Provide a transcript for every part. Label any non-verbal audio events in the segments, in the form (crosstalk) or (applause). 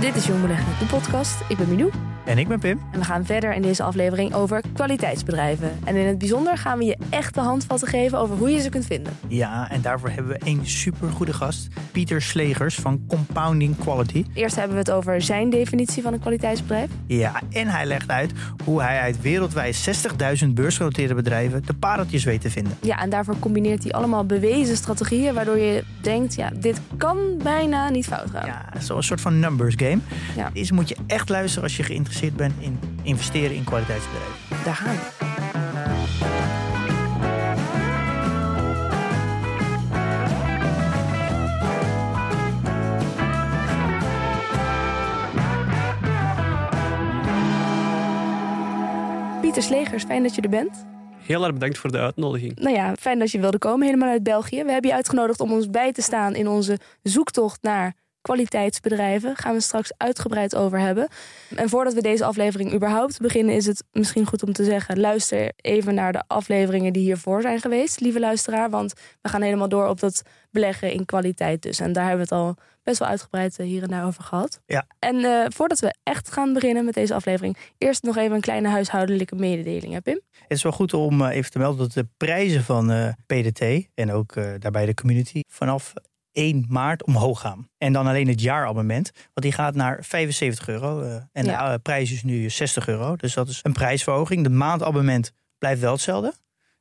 Dit is Jong Beleggen, de podcast. Ik ben Milou. En ik ben Pim. En we gaan verder in deze aflevering over kwaliteitsbedrijven. En in het bijzonder gaan we je echt de handvatten geven over hoe je ze kunt vinden. Ja, en daarvoor hebben we een supergoede gast. Pieter Slegers van Compounding Quality. Eerst hebben we het over zijn definitie van een kwaliteitsbedrijf. Ja, en hij legt uit hoe hij uit wereldwijd 60.000 beursgenoteerde bedrijven de pareltjes weet te vinden. Ja, en daarvoor combineert hij allemaal bewezen strategieën... waardoor je denkt, ja, dit kan bijna niet fout gaan. Ja, zo'n soort van numbers game. Ja. Deze moet je echt luisteren als je geïnteresseerd bent in investeren in kwaliteitsbedrijven. Daar gaan we. Pieter Slegers, fijn dat je er bent. Heel erg bedankt voor de uitnodiging. Nou ja, fijn dat je wilde komen, helemaal uit België. We hebben je uitgenodigd om ons bij te staan in onze zoektocht naar kwaliteitsbedrijven. Gaan we straks uitgebreid over hebben. En voordat we deze aflevering überhaupt beginnen, is het misschien goed om te zeggen: luister even naar de afleveringen die hiervoor zijn geweest, lieve luisteraar. Want we gaan helemaal door op dat beleggen in kwaliteit dus. En daar hebben we het al best wel uitgebreid eh, hier en daar over gehad. Ja. En eh, voordat we echt gaan beginnen met deze aflevering, eerst nog even een kleine huishoudelijke mededeling, hè, Pim? Het is wel goed om eh, even te melden dat de prijzen van PDT en ook daarbij de community vanaf 1 maart omhoog gaan. En dan alleen het jaarabonnement, want die gaat naar 75 euro. eh, en Ja. de prijs is nu 60 euro. Dus dat is een prijsverhoging. De maandabonnement blijft wel hetzelfde,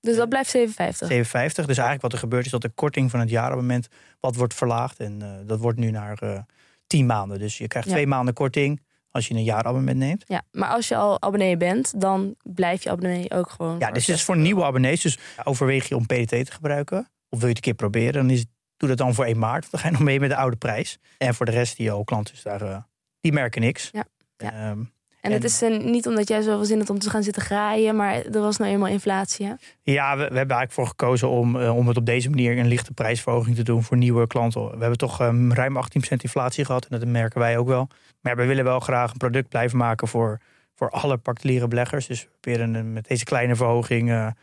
Dus dat blijft 57. 57. Dus eigenlijk wat er gebeurt is dat de korting van het jaarabonnement wat wordt verlaagd. En eh, dat wordt nu naar eh 10 maanden. Dus je krijgt Ja. twee maanden korting als je een jaarabonnement neemt. Ja, maar als je al abonnee bent, dan blijf je abonnee ook gewoon. Ja, dus dit is voor nieuwe abonnees. Dus overweeg je om PDT te gebruiken. Of wil je het een keer proberen. Dan is, doe dat dan voor 1 maart. Dan ga je nog mee met de oude prijs. En voor de rest die al klant is daar, eh, die merken niks. Ja, ja. Ehm, En het is eh, niet omdat jij zoveel zin had om te gaan zitten graaien, maar er was nou eenmaal inflatie. Hè? ja, we, we hebben eigenlijk voor gekozen om, eh, om het op deze manier een lichte prijsverhoging te doen voor nieuwe klanten. We hebben toch ehm, ruim 18% inflatie gehad. En dat merken wij ook wel. Maar we willen wel graag een product blijven maken voor, voor alle particuliere beleggers. Dus we proberen een- met deze kleine verhoging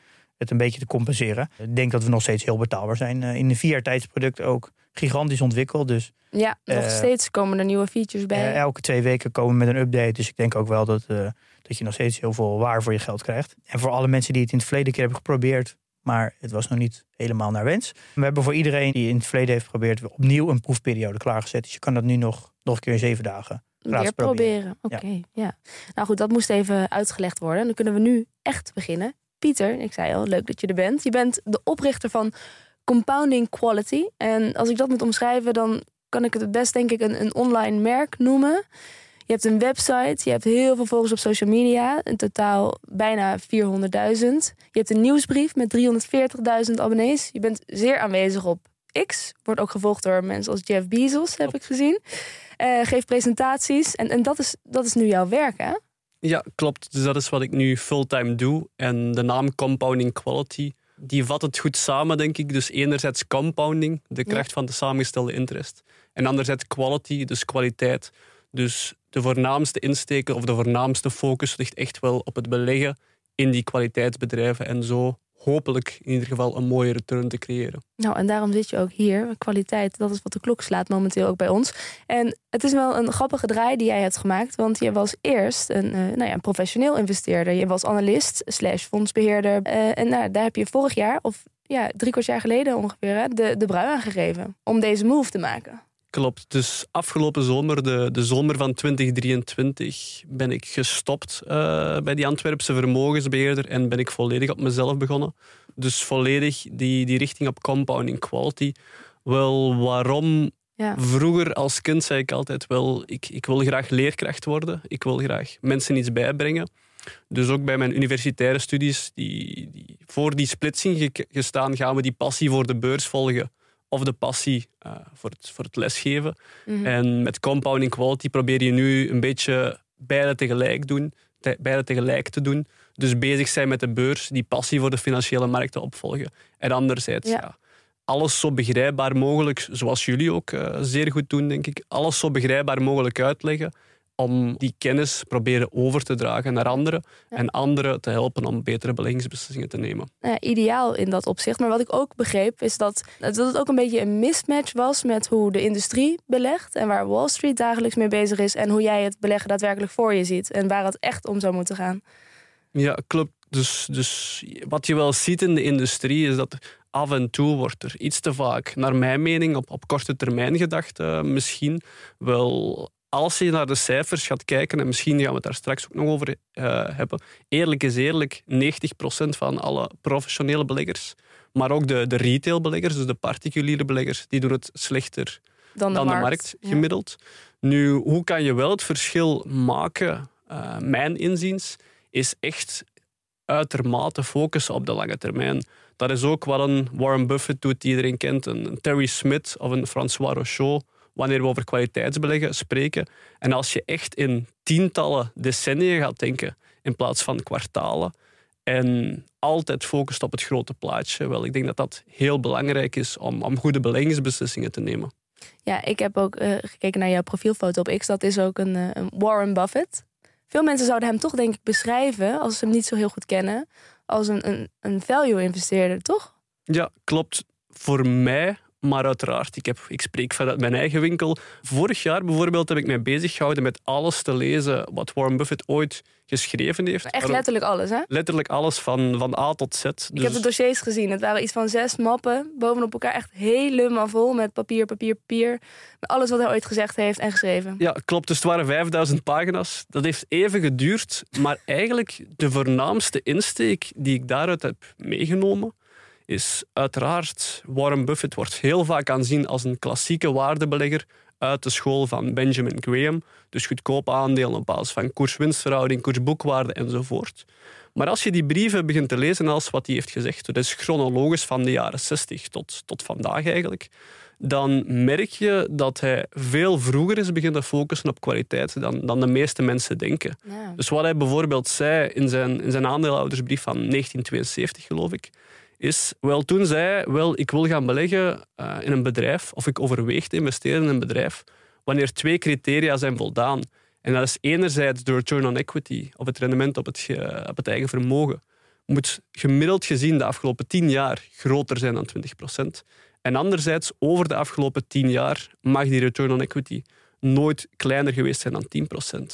het een beetje te compenseren. Ik denk dat we nog steeds heel betaalbaar zijn. Eh, in de vier jaar tijdsproduct ook gigantisch ontwikkeld. Dus Ja, nog Eh, steeds komen er nieuwe features bij. eh, elke twee weken komen we met een update. Dus ik denk ook wel dat, dat je nog steeds heel veel waar voor je geld krijgt. En voor alle mensen die het in het verleden keer hebben geprobeerd, maar het was nog niet helemaal naar wens. We hebben voor iedereen die in het verleden heeft geprobeerd, opnieuw een proefperiode klaargezet. Dus je kan dat nu nog, nog een keer in zeven dagen. gratis Weer proberen. Oké, ja. Nou goed, dat moest even uitgelegd worden. Dan kunnen we nu echt beginnen. Pieter, ik zei al, leuk dat je er bent. Je bent de oprichter van Compounding Quality. En als ik dat moet omschrijven, dan kan ik het het best denk ik een, een online merk noemen. Je hebt een website, je hebt heel veel volgers op social media. In totaal bijna 400.000. Je hebt een nieuwsbrief met 340.000 abonnees. Je bent zeer aanwezig op X. Wordt ook gevolgd door mensen als Jeff Bezos, heb ik gezien. Eh geef presentaties. En, en dat, is, dat is nu jouw werk, hè? Ja, klopt. Dus dat is wat ik nu fulltime doe. En de naam Compounding Quality, die vat het goed samen, denk ik. Dus enerzijds compounding, de kracht van de samengestelde interest. En anderzijds quality, dus kwaliteit. Dus de voornaamste insteken of de voornaamste focus ligt echt wel op het beleggen in die kwaliteitsbedrijven. En zo hopelijk in ieder geval een mooie return te creëren. Nou, en daarom zit je ook hier. Kwaliteit, dat is wat de klok slaat momenteel ook bij ons. En het is wel een grappige draai die jij hebt gemaakt. Want je was eerst een, eh, nou ja, een professioneel investeerder. Je was analist slash fondsbeheerder. Eh, en nou, daar heb je vorig jaar, of ja, drie kwart jaar geleden ongeveer, de, de brui aangegeven. Om deze move te maken. Klopt. Dus afgelopen zomer, de, de zomer van 2023, ben ik gestopt eh, bij die Antwerpse vermogensbeheerder en ben ik volledig op mezelf begonnen. Dus volledig die, die richting op compounding quality. Wel, waarom? Ja. Vroeger als kind zei ik altijd wel, ik, ik wil graag leerkracht worden. Ik wil graag mensen iets bijbrengen. Dus ook bij mijn universitaire studies, die, die voor die splitsing gestaan, gaan we die passie voor de beurs volgen of de passie uh, voor, het, voor het lesgeven. Mhm. En met compounding quality probeer je nu een beetje beide tegelijk, doen, te, beide tegelijk te doen. Dus bezig zijn met de beurs, die passie voor de financiële markten opvolgen. En anderzijds, Ja. ja. alles zo begrijpbaar mogelijk, zoals jullie ook eh, zeer goed doen, denk ik, alles zo begrijpbaar mogelijk uitleggen om die kennis proberen over te dragen naar anderen Ja. en anderen te helpen om betere beleggingsbeslissingen te nemen. nou ja, ideaal in dat opzicht. Maar wat ik ook begreep is dat, dat het ook een beetje een mismatch was met hoe de industrie belegt en waar Wall Street dagelijks mee bezig is en hoe jij het beleggen daadwerkelijk voor je ziet en waar het echt om zou moeten gaan. Ja, klopt. Dus, dus wat je wel ziet in de industrie is dat af en toe wordt er iets te vaak, naar mijn mening, op, op korte termijn gedacht eh, misschien. Wel, als je naar de cijfers gaat kijken, en misschien gaan we het daar straks ook nog over eh, hebben, eerlijk is eerlijk, 90% van alle professionele beleggers, maar ook de, de retailbeleggers, dus de particuliere beleggers, die doen het slechter Dan de dan markt. de markt Ja. gemiddeld. Nu, hoe kan je wel het verschil maken? Eh, mijn inziens is echt uitermate focussen op de lange termijn. Dat is ook wat een Warren Buffett doet, die iedereen kent, een Terry Smith of een François Rochaud, wanneer we over kwaliteitsbeleggen spreken. En als je echt in tientallen decennia gaat denken, in plaats van kwartalen, en altijd focust op het grote plaatje, wel, ik denk dat dat heel belangrijk is om, om goede beleggingsbeslissingen te nemen. Ja, ik heb ook eh, gekeken naar jouw profielfoto op X. Dat is ook een, eh, een Warren Buffett. Veel mensen zouden hem toch denk ik beschrijven, als ze hem niet zo heel goed kennen, als een, een, een value-investeerder, toch? Ja, klopt. Voor mij, maar uiteraard, ik, heb, ik spreek vanuit mijn eigen winkel. Vorig jaar bijvoorbeeld heb ik mij bezig gehouden met alles te lezen wat Warren Buffett ooit geschreven heeft. Echt Maar letterlijk alles, hè? letterlijk alles van, van A tot Z. Ik Dus- heb de dossiers gezien. Het waren iets van zes mappen bovenop elkaar. Echt helemaal vol met papier, papier, papier. Met alles wat hij ooit gezegd heeft en geschreven. Ja, klopt. Dus het waren 5000 pagina's. Dat heeft even geduurd. Maar eigenlijk de voornaamste insteek die ik daaruit heb meegenomen is uiteraard Warren Buffett wordt heel vaak aanzien als een klassieke waardebelegger uit de school van Benjamin Graham. Dus goedkope aandelen op basis van koers-winstverhouding, koers-boekwaarde enzovoort. Maar als je die brieven begint te lezen als wat hij heeft gezegd, dat is chronologisch van de jaren 60 tot, tot vandaag eigenlijk, dan merk je dat hij veel vroeger is beginnen focussen op kwaliteit dan, dan de meeste mensen denken. Ja. Dus wat hij bijvoorbeeld zei in zijn, in zijn aandeelhoudersbrief van 1972, geloof ik, is, wel toen zei wel, ik wil gaan beleggen eh, in een bedrijf, of ik overweeg te investeren in een bedrijf, wanneer twee criteria zijn voldaan. En dat is enerzijds de return on equity, of het rendement op het, op het eigen vermogen, moet gemiddeld gezien de afgelopen 10 jaar groter zijn dan 20% En anderzijds, over de afgelopen 10 jaar mag die return on equity nooit kleiner geweest zijn dan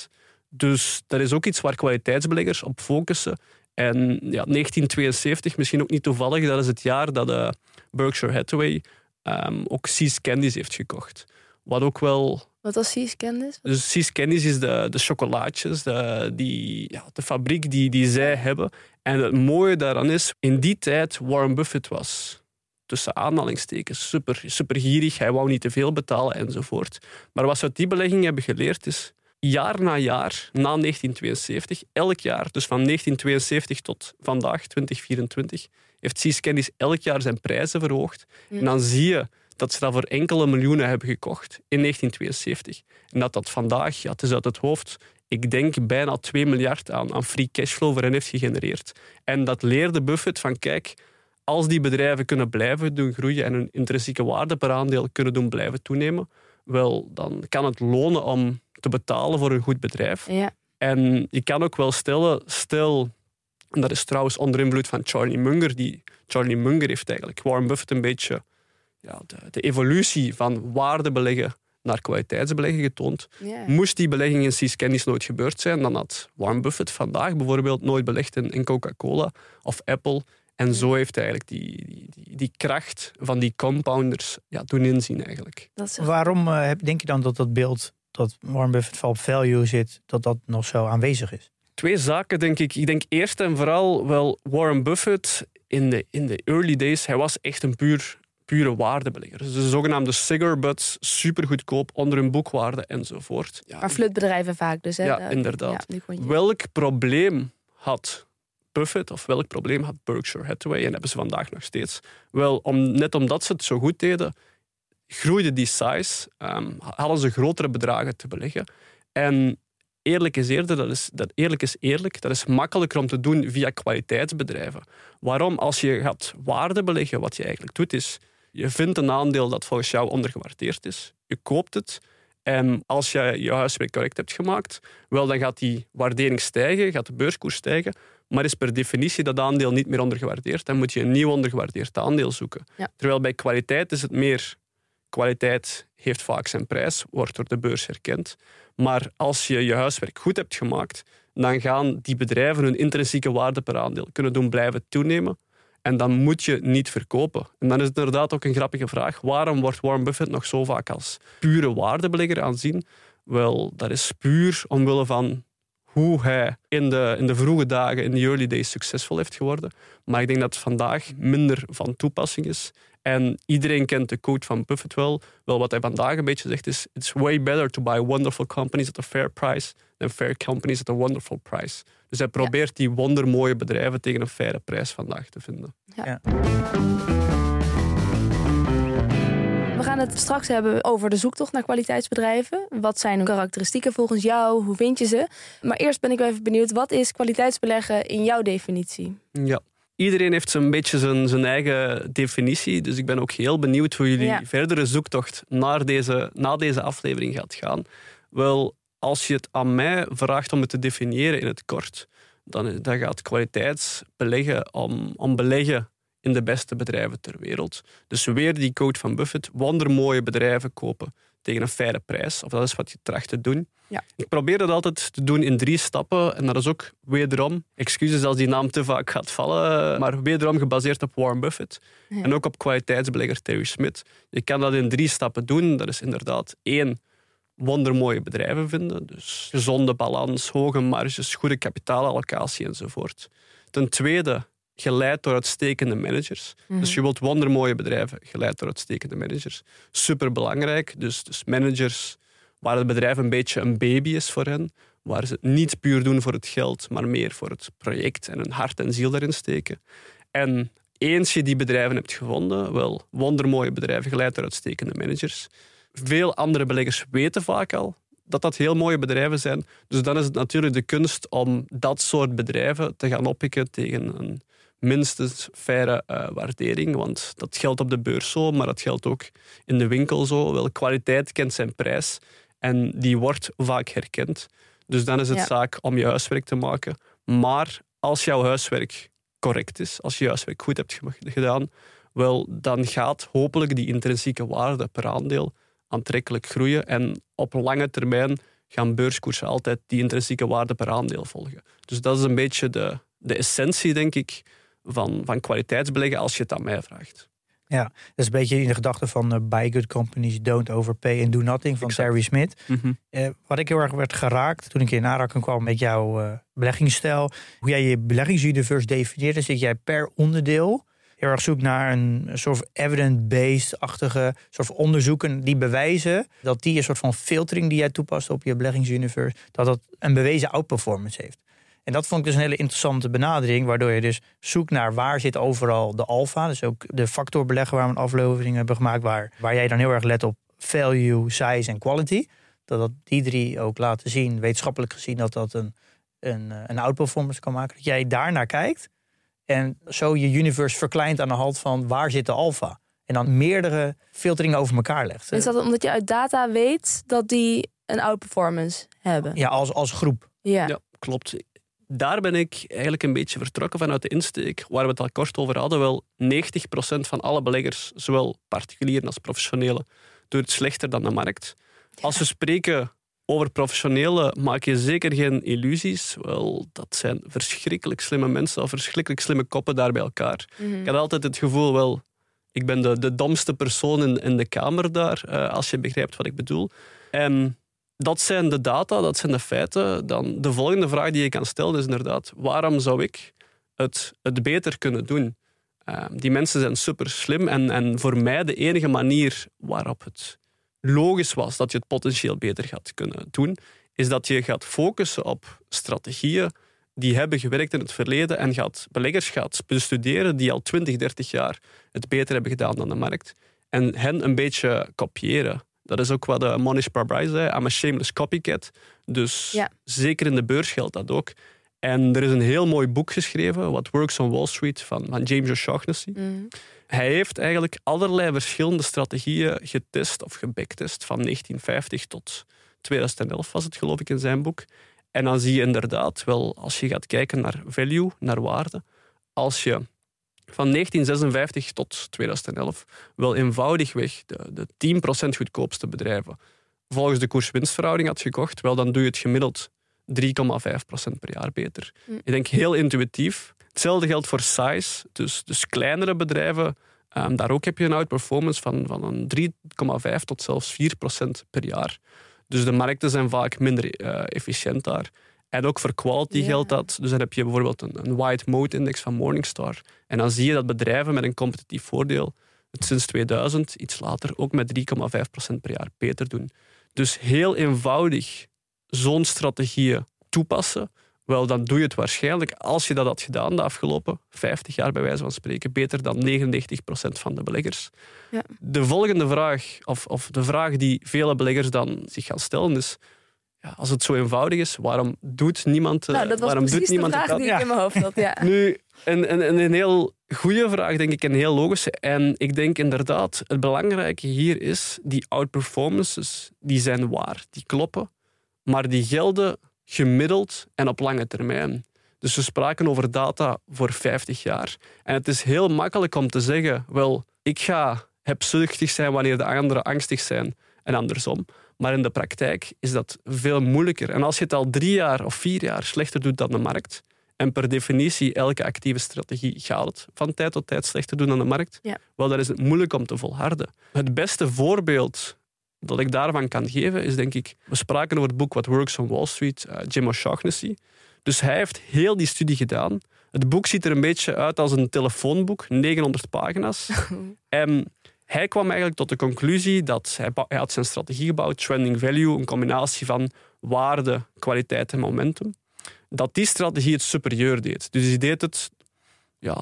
10% Dus dat is ook iets waar kwaliteitsbeleggers op focussen. En ja, 1972, misschien ook niet toevallig, dat is het jaar dat eh, Berkshire Hathaway ehm, ook See's Candies heeft gekocht. Wat ook wel Wat was Seas Candice? dus See's Candies is de, de chocolaatjes, de, die, ja, de fabriek die, die zij hebben. En het mooie daaraan is, in die tijd Warren Buffett was tussen aanhalingstekens super, super gierig. Hij wou niet te veel betalen enzovoort. Maar wat ze uit die belegging hebben geleerd is, jaar na jaar, na 1972, elk jaar, dus van 1972 tot vandaag, 2024, heeft Candies elk jaar zijn prijzen verhoogd. En dan zie je dat ze dat voor enkele miljoenen hebben gekocht in 1972. En dat dat vandaag, ja, het is uit het hoofd, ik denk bijna 2 miljard aan, aan free cashflow voor hen heeft gegenereerd. En dat leerde Buffett van, kijk, als die bedrijven kunnen blijven doen groeien en hun intrinsieke waarde per aandeel kunnen doen blijven toenemen, wel, dan kan het lonen om te betalen voor een goed bedrijf. Ja. En je kan ook wel stellen, stel, en dat is trouwens onder invloed van Charlie Munger, die, Charlie Munger heeft eigenlijk Warren Buffett een beetje ja, de, de evolutie van waardebeleggen naar kwaliteitsbeleggen getoond. Moest die belegging in Seas Candies nooit gebeurd zijn, dan had Warren Buffett vandaag bijvoorbeeld nooit belegd in, in Coca-Cola of Apple. En zo heeft hij eigenlijk die, die, die, die kracht van die compounders ja, doen inzien eigenlijk. Dat is echt- Waarom eh, heb- denk je dan dat dat beeld dat Warren Buffett van op value zit, dat dat nog zo aanwezig is? Twee zaken, denk ik. Ik denk eerst en vooral wel Warren Buffett in de, in de early days. Hij was echt een puur, pure waardebelegger. Dus de zogenaamde cigar butts, super goedkoop, onder hun boekwaarde enzovoort. Ja, maar flutbedrijven vaak dus, hè? Ja, inderdaad. Ja, Welk probleem had Of welk probleem had Berkshire Hathaway en hebben ze vandaag nog steeds? Wel, om, net omdat ze het zo goed deden, groeide die size, um, hadden ze grotere bedragen te beleggen. En eerlijk is eerder, dat is, dat eerlijk is eerlijk, dat is makkelijker om te doen via kwaliteitsbedrijven. Waarom? Als je gaat waarde beleggen, wat je eigenlijk doet, is je vindt een aandeel dat volgens jou ondergewaardeerd is, je koopt het en als je je huiswerk correct hebt gemaakt, wel, dan gaat die waardering stijgen, gaat de beurskoers stijgen, maar is per definitie dat aandeel niet meer ondergewaardeerd. Dan moet je een nieuw ondergewaardeerd aandeel zoeken. Terwijl bij kwaliteit is het meer kwaliteit heeft vaak zijn prijs, wordt door de beurs herkend. Maar als je je huiswerk goed hebt gemaakt, dan gaan die bedrijven hun intrinsieke waarde per aandeel kunnen doen blijven toenemen. En dan moet je niet verkopen. En dan is het inderdaad ook een grappige vraag. Waarom wordt Warren Buffett nog zo vaak als pure waardebelegger aanzien? Wel, dat is puur omwille van hoe hij in de, in de vroege dagen, in de early days, succesvol heeft geworden. Maar ik denk dat het vandaag minder van toepassing is. En iedereen kent de quote van Buffett wel. Wel, wat hij vandaag een beetje zegt is: It's way better to buy wonderful companies at a fair price than fair companies at a wonderful price. Dus hij probeert die wondermooie bedrijven tegen een faire prijs vandaag te vinden. Ja. Het straks hebben over de zoektocht naar kwaliteitsbedrijven. Wat zijn hun karakteristieken volgens jou? Hoe vind je ze? Maar eerst ben ik even benieuwd, wat is kwaliteitsbeleggen in jouw definitie? Ja, iedereen heeft zo'n beetje zijn, zijn eigen definitie. Dus ik ben ook heel benieuwd hoe jullie verdere zoektocht naar deze, na deze aflevering gaat gaan. Wel, als je het aan mij vraagt om het te definiëren in het kort, dan, dan gaat kwaliteitsbeleggen om, om beleggen in de beste bedrijven ter wereld. Dus weer die quote van Buffett: wondermooie bedrijven kopen tegen een faire prijs. Of dat is wat je tracht te doen. Ja. Ik probeer dat altijd te doen in drie stappen. En dat is ook wederom, excuses als die naam te vaak gaat vallen, maar wederom gebaseerd op Warren Buffett. En ook op kwaliteitsbelegger Terry Smith. Je kan dat in drie stappen doen. Dat is inderdaad één, wondermooie bedrijven vinden. Dus gezonde balans, hoge marges, goede kapitaalallocatie enzovoort. Ten tweede, geleid door uitstekende managers. Mhm. Dus je wilt wondermooie bedrijven, geleid door uitstekende managers. Superbelangrijk. Dus, dus managers waar het bedrijf een beetje een baby is voor hen. Waar ze het niet puur doen voor het geld, maar meer voor het project en hun hart en ziel daarin steken. En eens je die bedrijven hebt gevonden, wel wondermooie bedrijven geleid door uitstekende managers. Veel andere beleggers weten vaak al dat dat heel mooie bedrijven zijn. Dus dan is het natuurlijk de kunst om dat soort bedrijven te gaan oppikken tegen een minstens faire uh, waardering. Want dat geldt op de beurs zo, maar dat geldt ook in de winkel zo. Wel, kwaliteit kent zijn prijs en die wordt vaak herkend. Dus dan is het zaak om je huiswerk te maken. Maar als jouw huiswerk correct is, als je je huiswerk goed hebt gedaan, wel, dan gaat hopelijk die intrinsieke waarde per aandeel aantrekkelijk groeien. En op lange termijn gaan beurskoersen altijd die intrinsieke waarde per aandeel volgen. Dus dat is een beetje de, de essentie, denk ik, van, van kwaliteitsbeleggen als je het aan mij vraagt. Ja, dat is een beetje in de gedachte van uh, buy good companies, don't overpay and do nothing van exact. Terry Smith. Mhm. Eh, wat ik heel erg werd geraakt toen ik in aanraking kwam met jouw uh, beleggingsstijl, hoe jij je beleggingsuniverse definieert, zit jij per onderdeel heel erg zoek naar een soort evidence-based-achtige soort onderzoeken die bewijzen dat die een soort van filtering die jij toepast op je beleggingsuniverse, dat dat een bewezen outperformance heeft. En dat vond ik dus een hele interessante benadering, waardoor je dus zoekt naar waar zit overal de alfa. Dus ook de factor beleggen waar we een aflevering hebben gemaakt, waar, waar jij dan heel erg let op value, size en quality. Dat, dat die drie ook laten zien, wetenschappelijk gezien, dat dat een, een, een outperformance kan maken. Dat jij daar naar kijkt en zo je universe verkleint aan de hand van waar zit de alfa. En dan meerdere filteringen over elkaar legt. Is dat omdat je uit data weet dat die een outperformance hebben? Ja, als, als groep. Ja. ja, klopt daar ben ik eigenlijk een beetje vertrokken vanuit de insteek, waar we het al kort over hadden. Wel 90% van alle beleggers, zowel particulieren als professionele, doet het slechter dan de markt. Als we spreken over professionelen, maak je zeker geen illusies. Wel, dat zijn verschrikkelijk slimme mensen of verschrikkelijk slimme koppen daar bij elkaar. Mhm. Ik had altijd het gevoel, wel, ik ben de, de domste persoon in, in de kamer daar, uh, als je begrijpt wat ik bedoel. En dat zijn de data, dat zijn de feiten. Dan de volgende vraag die je kan stellen is inderdaad, waarom zou ik het, beter kunnen doen? Uh, die mensen zijn super slim en, en voor mij de enige manier waarop het logisch was dat je het potentieel beter gaat kunnen doen, is dat je gaat focussen op strategieën die hebben gewerkt in het verleden en gaat beleggers gaat bestuderen die al 20, 30 jaar het beter hebben gedaan dan de markt. En hen een beetje kopiëren. Dat is ook wat de Monish Pabrai zei. I'm a shameless copycat. Dus Ja. zeker in de beurs geldt dat ook. En er is een heel mooi boek geschreven, What Works on Wall Street, van, van James O'Shaughnessy. Mhm. Hij heeft eigenlijk allerlei verschillende strategieën getest of gebacktest van 1950 tot 2011 was het geloof ik in zijn boek. En dan zie je inderdaad wel, als je gaat kijken naar value, naar waarde, als je van 1956 tot 2011 wel eenvoudigweg de, de 10% goedkoopste bedrijven volgens de koers-winstverhouding had gekocht, wel dan doe je het gemiddeld 3,5% per jaar beter. Hm. Ik denk heel intuïtief. Hetzelfde geldt voor size, dus, dus kleinere bedrijven. ehm, daar ook heb je een outperformance van, van een 3,5 tot zelfs 4% per jaar. Dus de markten zijn vaak minder eh, efficiënt daar. En ook voor quality geldt dat. Dus dan heb je bijvoorbeeld een, een White Mode Index van Morningstar. En dan zie je dat bedrijven met een competitief voordeel het sinds 2000, iets later, ook met 3,5% per jaar beter doen. Dus heel eenvoudig zo'n strategieën toepassen. Wel, dan doe je het waarschijnlijk, als je dat had gedaan de afgelopen 50 jaar, bij wijze van spreken, beter dan 99% van de beleggers. Ja. De volgende vraag, of, of de vraag die vele beleggers dan zich gaan stellen, is: ja, als het zo eenvoudig is, waarom doet niemand, eh, Nou, dat was waarom doet precies de niemand vraag die ik in mijn hoofd had. Ja. (laughs) Nu, een, een, een heel goede vraag, denk ik, en heel logische. En ik denk inderdaad, het belangrijke hier is, die outperformances, die zijn waar, die kloppen, maar die gelden gemiddeld en op lange termijn. Dus we spraken over data voor 50 jaar. En het is heel makkelijk om te zeggen, wel, ik ga hebzuchtig zijn wanneer de anderen angstig zijn en andersom. Maar in de praktijk is dat veel moeilijker. En als je het al drie jaar of vier jaar slechter doet dan de markt, en per definitie, elke actieve strategie gaat het van tijd tot tijd slechter doen dan de markt, Ja. wel, dan is het moeilijk om te volharden. Het beste voorbeeld dat ik daarvan kan geven is, denk ik, we spraken over het boek What Works on Wall Street, eh, Jim O'Shaughnessy. Dus hij heeft heel die studie gedaan. Het boek ziet er een beetje uit als een telefoonboek, 900 pagina's. (laughs) en hij kwam eigenlijk tot de conclusie dat hij, had zijn strategie gebouwd, trending value, een combinatie van waarde, kwaliteit en momentum. Dat die strategie het superieur deed. Dus die deed het ja,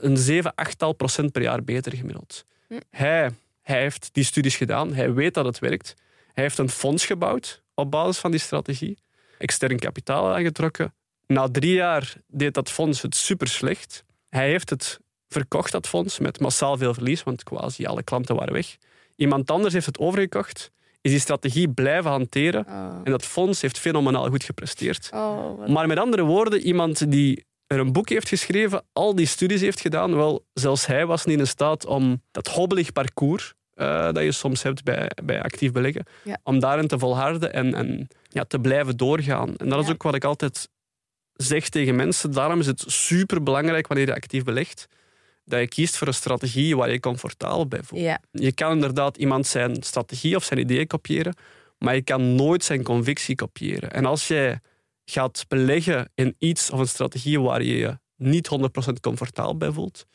een 7, 8 procent per jaar beter gemiddeld. Hm. Hij, hij heeft die studies gedaan, hij weet dat het werkt. Hij heeft een fonds gebouwd op basis van die strategie, extern kapitaal aangetrokken. Na drie jaar deed dat fonds het super slecht. Hij heeft het verkocht, dat fonds, met massaal veel verlies, want quasi alle klanten waren weg. Iemand anders heeft het overgekocht, is die strategie blijven hanteren Oh. en dat fonds heeft fenomenaal goed gepresteerd. Oh, Maar met andere woorden, iemand die er een boek heeft geschreven, al die studies heeft gedaan, wel, zelfs hij was niet in staat om dat hobbelig parcours eh, dat je soms hebt bij, bij actief beleggen, Ja. om daarin te volharden en, en ja, te blijven doorgaan. En dat is ook wat ik altijd zeg tegen mensen. Daarom is het super belangrijk wanneer je actief belegt, dat je kiest voor een strategie waar je comfortabel bij voelt. ja. Je kan inderdaad iemand zijn strategie of zijn ideeën kopiëren, maar je kan nooit zijn convictie kopiëren. En als jij gaat beleggen in iets of een strategie waar je je niet 100% comfortabel bij voelt,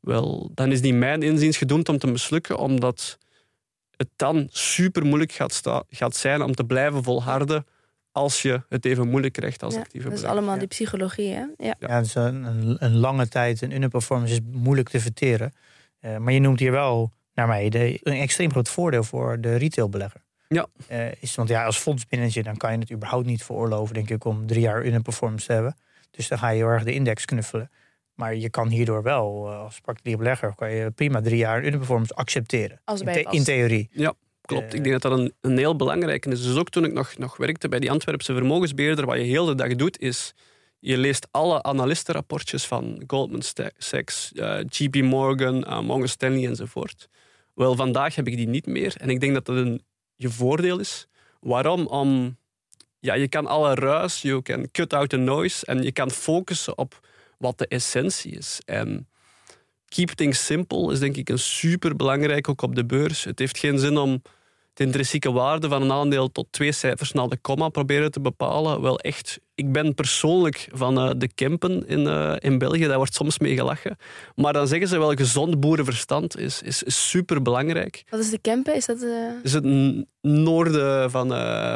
wel, dan is die mijn inziens gedoemd om te mislukken, omdat het dan super moeilijk gaat, gaat zijn om te blijven volharden als je het even moeilijk krijgt als Ja, actieve Dat is allemaal Ja. die psychologie, hè? Ja. Ja, dus een, een, een lange tijd een underperformance is moeilijk te verteren. Eh, maar je noemt hier wel, naar mij, de, een extreem groot voordeel voor de retailbelegger. Ja. Eh, is, want ja, als fondsmanager dan kan je het überhaupt niet veroorloven, denk ik, om drie jaar underperformance te hebben. Dus dan ga je heel erg de index knuffelen. Maar je kan hierdoor wel, eh, als particulier belegger, kan je prima drie jaar underperformance accepteren. Als in, the- in theorie. Klopt, Eh, ik denk dat dat een, een heel belangrijke is. Dus ook toen ik nog, nog werkte bij die Antwerpse vermogensbeheerder, wat je heel de dag doet, is je leest alle analistenrapportjes van Goldman Sachs, eh, JP Morgan, eh, Morgan Stanley enzovoort. Wel, vandaag heb ik die niet meer. En ik denk dat dat een je voordeel is. Waarom? Om, ja, je kan alle ruis, je kan cut out the noise en je kan focussen op wat de essentie is. En keep things simple is denk ik een super belangrijk ook op de beurs. Het heeft geen zin om de intrinsieke waarde van een aandeel tot twee cijfers na de komma proberen te bepalen. Wel echt ik ben persoonlijk van uh, de Kempen in, uh, in België. Daar wordt soms mee gelachen. Maar dan zeggen ze wel, gezond boerenverstand is, is, is super belangrijk. Wat is de Kempen? Is dat... Uh... is het noorden van,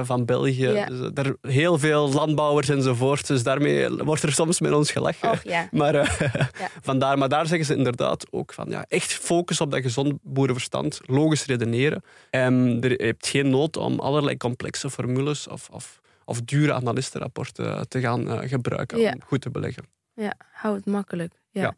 van België. Ja. Dus, daar heel veel landbouwers enzovoort. Dus daarmee wordt er soms met ons gelachen. Och, ja. (laughs) Maar, ja. (laughs) vandaar, maar daar zeggen ze inderdaad ook van ja, echt focus op dat gezond boerenverstand. Logisch redeneren. En er, je hebt geen nood om allerlei complexe formules of, of of dure analistenrapporten te gaan uh, gebruiken om goed te beleggen. Ja, hou het makkelijk. Ja.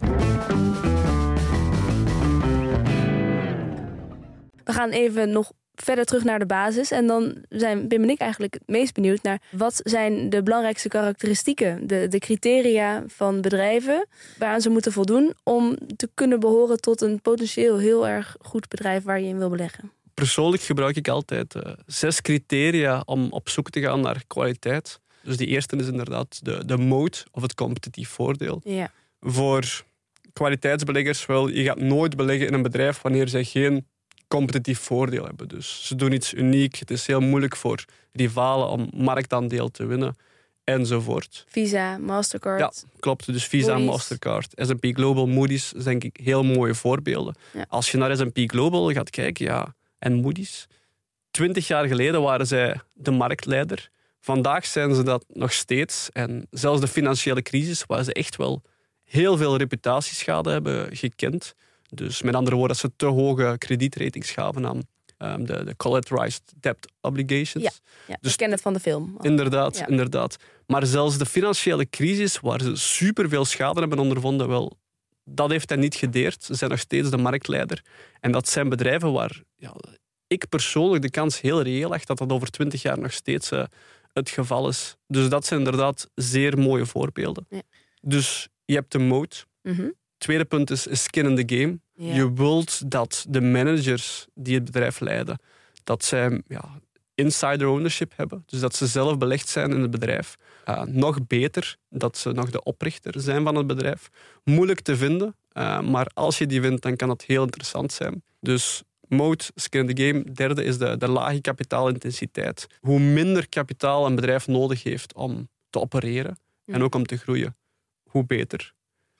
We gaan even nog verder terug naar de basis. En dan zijn Pim en ik eigenlijk het meest benieuwd naar wat zijn de belangrijkste karakteristieken, de, de criteria van bedrijven waaraan ze moeten voldoen om te kunnen behoren tot een potentieel heel erg goed bedrijf waar je in wil beleggen persoonlijk gebruik ik altijd uh, zes criteria om op zoek te gaan naar kwaliteit. Dus die eerste is inderdaad de, de mode of het competitief voordeel. Ja. Voor kwaliteitsbeleggers, wel, je gaat nooit beleggen in een bedrijf wanneer zij geen competitief voordeel hebben. Dus ze doen iets uniek. Het is heel moeilijk voor rivalen om marktaandeel te winnen enzovoort. Visa, Mastercard. Ja, klopt. Dus Visa, Moody's. Mastercard, S&P Global, Moody's, denk ik heel mooie voorbeelden. Als je naar S&P Global gaat kijken, ja, en Moody's. Twintig jaar geleden waren zij de marktleider. Vandaag zijn ze dat nog steeds. En zelfs de financiële crisis, waar ze echt wel heel veel reputatieschade hebben gekend. Dus met andere woorden, dat ze te hoge kredietratings gaven aan um, de, de collateralized debt obligations. Ja, ja dus, ik ken het van de film. Inderdaad, inderdaad. Maar zelfs de financiële crisis, waar ze superveel schade hebben ondervonden, wel, dat heeft hij niet gedeerd. Ze zijn nog steeds de marktleider. En dat zijn bedrijven waar ja, ik persoonlijk de kans heel reëel acht dat dat over twintig jaar nog steeds uh, het geval is. Dus dat zijn inderdaad zeer mooie voorbeelden. Ja. Dus je hebt de mode. Mm Tweede punt is, skin in the game. Je wilt dat de managers die het bedrijf leiden, dat zij ja, insider ownership hebben. Dus dat ze zelf belegd zijn in het bedrijf. Uh, nog beter dat ze nog de oprichter zijn van het bedrijf. Moeilijk te vinden, uh, maar als je die vindt, dan kan dat heel interessant zijn. Dus mode, skin in the game. Derde is de, de lage kapitaalintensiteit. Hoe minder kapitaal een bedrijf nodig heeft om te opereren en ook om te groeien, hoe beter.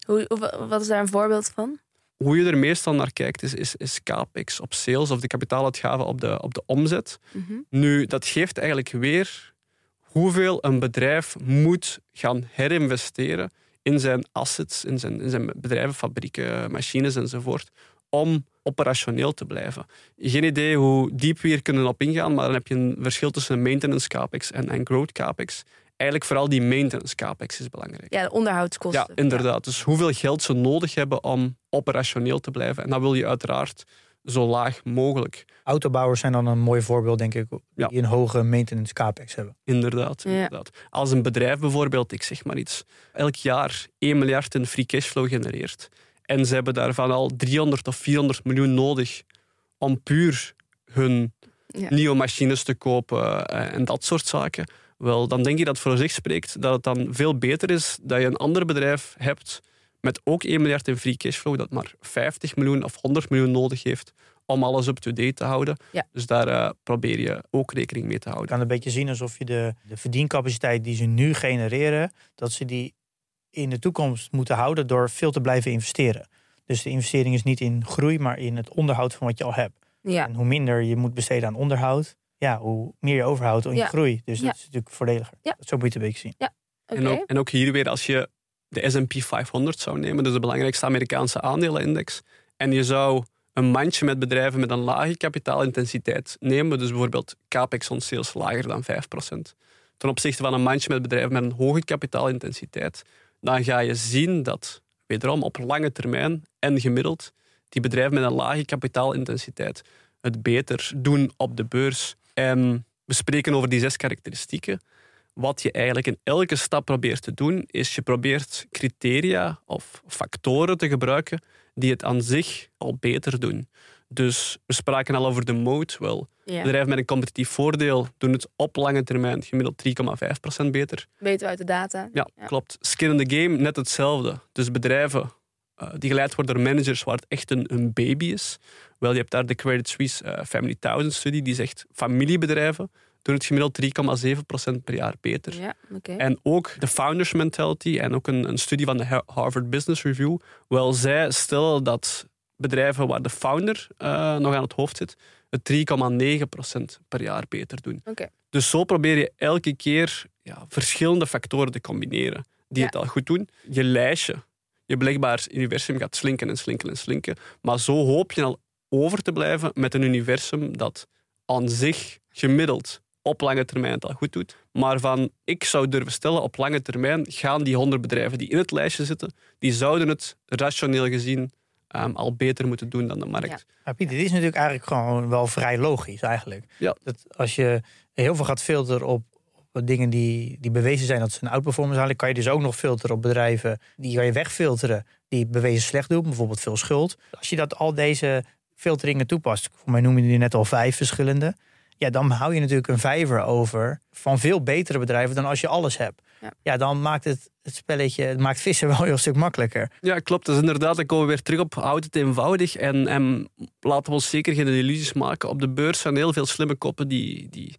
Hoe, wat is daar een voorbeeld van? Hoe je er meestal naar kijkt, is, is, is capex op sales of de kapitaaluitgaven op de, op de omzet. Mhm. Nu, dat geeft eigenlijk weer hoeveel een bedrijf moet gaan herinvesteren in zijn assets, in zijn, in zijn bedrijven, fabrieken, machines enzovoort, om operationeel te blijven. Geen idee hoe diep we hier kunnen op ingaan, maar dan heb je een verschil tussen maintenance capex en, en growth capex. Eigenlijk vooral die maintenance capex is belangrijk. Ja, de onderhoudskosten. Ja, inderdaad. Dus hoeveel geld ze nodig hebben om operationeel te blijven. En dat wil je uiteraard zo laag mogelijk. Autobouwers zijn dan een mooi voorbeeld, denk ik, die een hoge maintenance capex hebben. Inderdaad, inderdaad. Als een bedrijf bijvoorbeeld, ik zeg maar iets, elk jaar 1 miljard in free cashflow genereert en ze hebben daarvan al 300 of 400 miljoen nodig om puur hun nieuwe machines te kopen eh, en dat soort zaken. Wel, dan denk ik dat voor zich spreekt dat het dan veel beter is dat je een ander bedrijf hebt met ook 1 miljard in free cashflow, dat maar 50 miljoen of 100 miljoen nodig heeft om alles up-to-date te houden. Dus daar uh, probeer je ook rekening mee te houden. Je kan een beetje zien alsof je de, de verdiencapaciteit die ze nu genereren, dat ze die in de toekomst moeten houden door veel te blijven investeren. Dus de investering is niet in groei, maar in het onderhoud van wat je al hebt. Ja. En hoe minder je moet besteden aan onderhoud, ja, hoe meer je overhoudt in je groei. Dus dat is natuurlijk voordeliger. Ja. Zo moet je het een beetje zien. Ja. En, ook, en ook hier weer, als je de S&P 500 zou nemen, dus de belangrijkste Amerikaanse aandelenindex, en je zou een mandje met bedrijven met een lage kapitaalintensiteit nemen, dus bijvoorbeeld capex on sales lager dan 5%, ten opzichte van een mandje met bedrijven met een hoge kapitaalintensiteit, dan ga je zien dat, wederom op lange termijn en gemiddeld, die bedrijven met een lage kapitaalintensiteit het beter doen op de beurs. En we spreken over die zes karakteristieken. Wat je eigenlijk in elke stap probeert te doen, is je probeert criteria of factoren te gebruiken die het aan zich al beter doen. Dus we spraken al over de mode. Wel, bedrijven met een competitief voordeel doen het op lange termijn gemiddeld 3,5% beter. We uit de data. Ja, klopt. Skin in the game, net hetzelfde. Dus bedrijven uh, die geleid worden door managers waar het echt een, een, baby is. Wel, je hebt daar de Credit Suisse uh, Family Thousand Study, die zegt familiebedrijven doen het gemiddeld 3,7% per jaar beter. Ja. En ook de founders mentality en ook een, een studie van de Ha- Harvard Business Review. Wel, zij stellen dat bedrijven waar de founder eh, nog aan het hoofd zit, het 3,9% per jaar beter doen. Dus zo probeer je elke keer ja, verschillende factoren te combineren die Ja. het al goed doen. Je lijstje, je belegbaar universum gaat slinken en slinken en slinken. Maar zo hoop je al over te blijven met een universum dat aan zich gemiddeld op lange termijn het al goed doet. Maar van, ik zou durven stellen, op lange termijn gaan die honderd bedrijven die in het lijstje zitten, die zouden het rationeel gezien ehm, al beter moeten doen dan de markt. Ja. Maar Pieter, dit is natuurlijk eigenlijk gewoon wel vrij logisch eigenlijk. Ja. Dat als je heel veel gaat filteren op, op dingen die, die bewezen zijn dat ze een outperformance halen, kan je dus ook nog filteren op bedrijven die kan je wegfilteren die bewezen slecht doen, bijvoorbeeld veel schuld. Als je dat al deze filteringen toepast, voor mij noem je die net al vijf verschillende, ja, dan hou je natuurlijk een vijver over van veel betere bedrijven dan als je alles hebt. Ja. Ja, dan maakt het, het spelletje, het maakt vissen (laughs) wel een heel stuk makkelijker. Ja, klopt. Dus inderdaad, dan komen we weer terug op houd het eenvoudig. En, en laten we ons zeker geen illusies maken. Op de beurs zijn heel veel slimme koppen die, die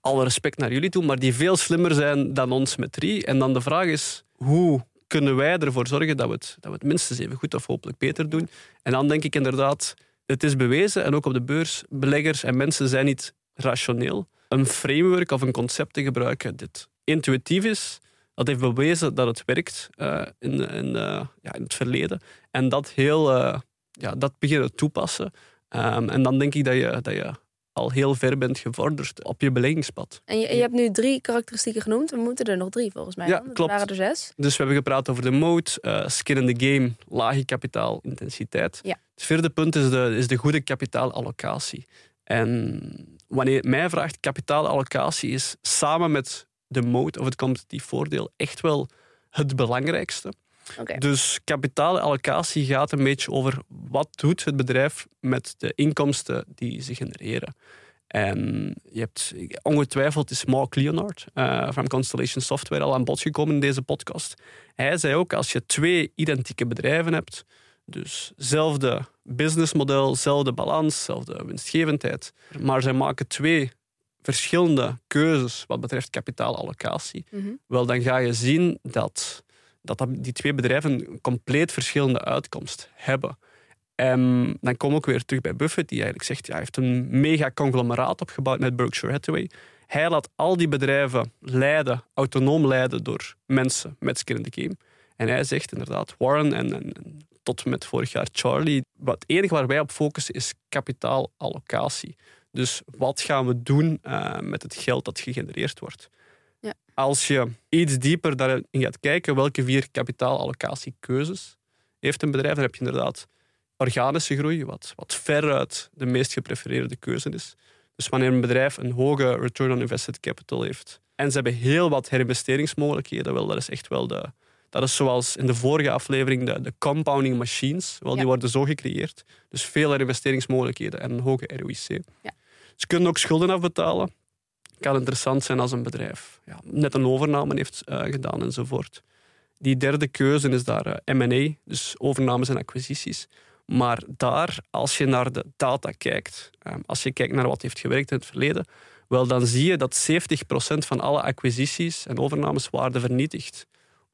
alle respect naar jullie toe, maar die veel slimmer zijn dan ons met drie. En dan de vraag is, hoe kunnen wij ervoor zorgen dat we het, dat we het minstens even goed of hopelijk beter doen? En dan denk ik inderdaad, het is bewezen, en ook op de beurs, beleggers en mensen zijn niet rationeel. Een framework of een concept te gebruiken dit intuïtief is, dat heeft bewezen dat het werkt eh, in, eh, ja, in het verleden. En dat heel, eh, ja, dat beginnen toepassen. Ehm, en dan denk ik dat je, dat je al heel ver bent gevorderd op je beleggingspad. En je, je hebt nu drie karakteristieken genoemd. We moeten er nog drie volgens mij. Ja, klopt. waren er zes. Dus we hebben gepraat over de mode, eh, skin in the game, lage kapitaalintensiteit. Ja. Het vierde punt is de, is de goede kapitaalallocatie. En wanneer mij vraagt kapitaalallocatie is samen met de mode of het competitief voordeel echt wel het belangrijkste. Dus kapitaalallocatie gaat een beetje over wat doet het bedrijf met de inkomsten die ze genereren. En je hebt ongetwijfeld is Mark Leonard eh, van Constellation Software al aan bod gekomen in deze podcast. Hij zei ook als je twee identieke bedrijven hebt, dus zelfde businessmodel, zelfde balans, zelfde winstgevendheid, maar zij maken twee verschillende keuzes wat betreft kapitaalallocatie, Mhm. wel dan ga je zien dat, dat die twee bedrijven compleet verschillende uitkomst hebben. En dan kom ik weer terug bij Buffett, die eigenlijk zegt, ja, hij heeft een mega conglomeraat opgebouwd met Berkshire Hathaway. Hij laat al die bedrijven leiden, autonoom leiden door mensen met skin in the game. En hij zegt inderdaad, Warren en, tot met vorig jaar Charlie, het enige waar wij op focussen is kapitaalallocatie. Dus wat gaan we doen eh, met het geld dat gegenereerd wordt? Ja. Als je iets dieper daarin gaat kijken, welke vier kapitaalallocatiekeuzes heeft een bedrijf, dan heb je inderdaad organische groei, wat, wat veruit de meest geprefereerde keuze is. Dus wanneer een bedrijf een hoge return on invested capital heeft en ze hebben heel wat herinvesteringsmogelijkheden, wel, dat is echt wel de... Dat is zoals in de vorige aflevering de, de compounding machines. Wel, Ja. Die worden zo gecreëerd. Dus veel herinvesteringsmogelijkheden en een hoge ROIC. Ja. Ze kunnen ook schulden afbetalen. Kan interessant zijn als een bedrijf ja, net een overname heeft eh, gedaan enzovoort. Die derde keuze is daar eh, M&A, dus overnames en acquisities. Maar daar, als je naar de data kijkt, eh, als je kijkt naar wat heeft gewerkt in het verleden, wel, dan zie je dat 70% van alle acquisities en overnames waarde vernietigt.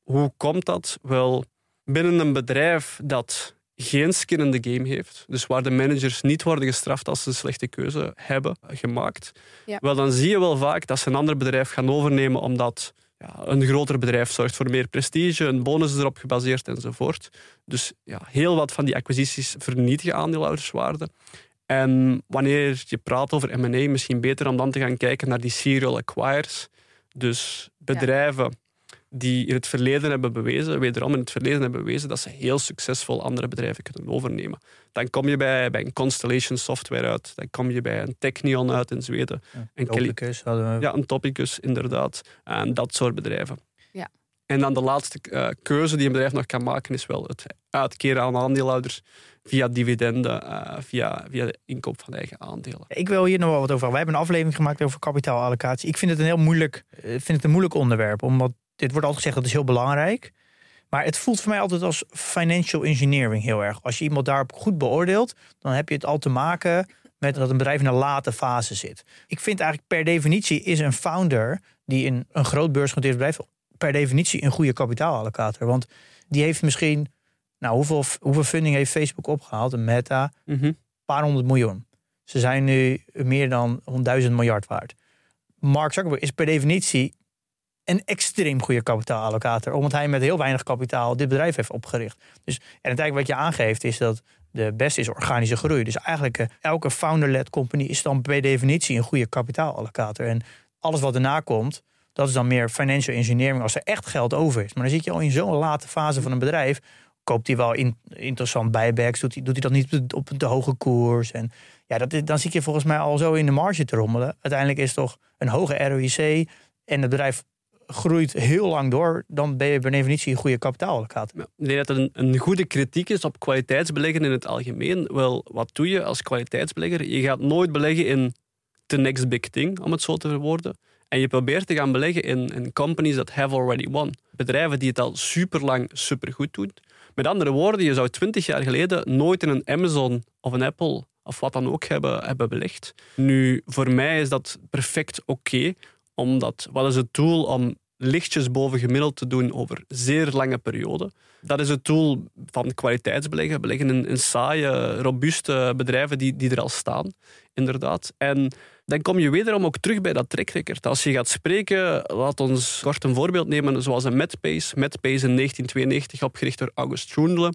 Hoe komt dat? Wel, binnen een bedrijf dat geen skin in the game heeft, dus waar de managers niet worden gestraft als ze een slechte keuze hebben gemaakt, Ja. wel, dan zie je wel vaak dat ze een ander bedrijf gaan overnemen omdat ja, een groter bedrijf zorgt voor meer prestige, een bonus is erop gebaseerd enzovoort. Dus ja, heel wat van die acquisities vernietigen aandeelhouderswaarde. En wanneer je praat over M&A, misschien beter om dan te gaan kijken naar die serial acquires. Dus bedrijven die in het verleden hebben bewezen, wederom in het verleden hebben bewezen, dat ze heel succesvol andere bedrijven kunnen overnemen. Dan kom je bij, bij een Constellation Software uit, dan kom je bij een Technion uit in Zweden. En Kelly- Topicus hadden we. ja, een topicus, inderdaad. En dat soort bedrijven. Ja. En dan de laatste eh, keuze die een bedrijf nog kan maken, is wel het uitkeren aan aandeelhouders via dividenden, eh, via, via de inkoop van eigen aandelen. Ik wil hier nog wel wat over. Wij hebben een aflevering gemaakt over kapitaalallocatie. Ik vind het een heel moeilijk, eh, vind het een moeilijk onderwerp. Omdat dit wordt altijd gezegd dat is heel belangrijk. Maar het voelt voor mij altijd als financial engineering heel erg. Als je iemand daarop goed beoordeelt, dan heb je het al te maken met dat een bedrijf in een late fase zit. Ik vind eigenlijk per definitie is een founder die in een groot beursgenoteerd bedrijf per definitie een goede kapitaalallocator. Want die heeft misschien, nou hoeveel, hoeveel funding heeft Facebook opgehaald? Een Meta, Mhm. een paar honderd miljoen. Ze zijn nu meer dan 1000 miljard waard. Mark Zuckerberg is per definitie een extreem goede kapitaalallocator. Omdat hij met heel weinig kapitaal dit bedrijf heeft opgericht. Dus, en uiteindelijk wat je aangeeft is dat de beste is organische groei. Dus eigenlijk eh, elke founder-led company is dan per definitie een goede kapitaalallocator. En alles wat erna komt, dat is dan meer financial engineering als er echt geld over is. Maar dan zit je al in zo'n late fase van een bedrijf. Koopt hij wel in, interessant buybacks? Doet hij, doet hij dat niet op de, hoge koers? En ja, dat, dan zit je volgens mij al zo in de marge te rommelen. Uiteindelijk is het toch een hoge ROIC en het bedrijf groeit heel lang door. Dan ben je per definitie een goede kapitaalallocator. Ja, ik denk dat er een, een goede kritiek is op kwaliteitsbeleggen in het algemeen. Wel, wat doe je als kwaliteitsbelegger? Je gaat nooit beleggen in the next big thing, om het zo te verwoorden. En je probeert te gaan beleggen in, companies that have already won. Bedrijven die het al super lang supergoed doen. Met andere woorden, je zou twintig jaar geleden nooit in een Amazon of een Apple of wat dan ook hebben, hebben belegd. Nu, voor mij is dat perfect oké, omdat wat is het tool om lichtjes boven gemiddeld te doen over zeer lange perioden. Dat is het tool van kwaliteitsbeleggen. Beleggen in, in saaie, robuuste bedrijven die, die er al staan, inderdaad. En dan kom je wederom ook terug bij dat track record. Als je gaat spreken, laat ons kort een voorbeeld nemen, zoals een Medpace. Medpace in 1992 opgericht door August Schoendle.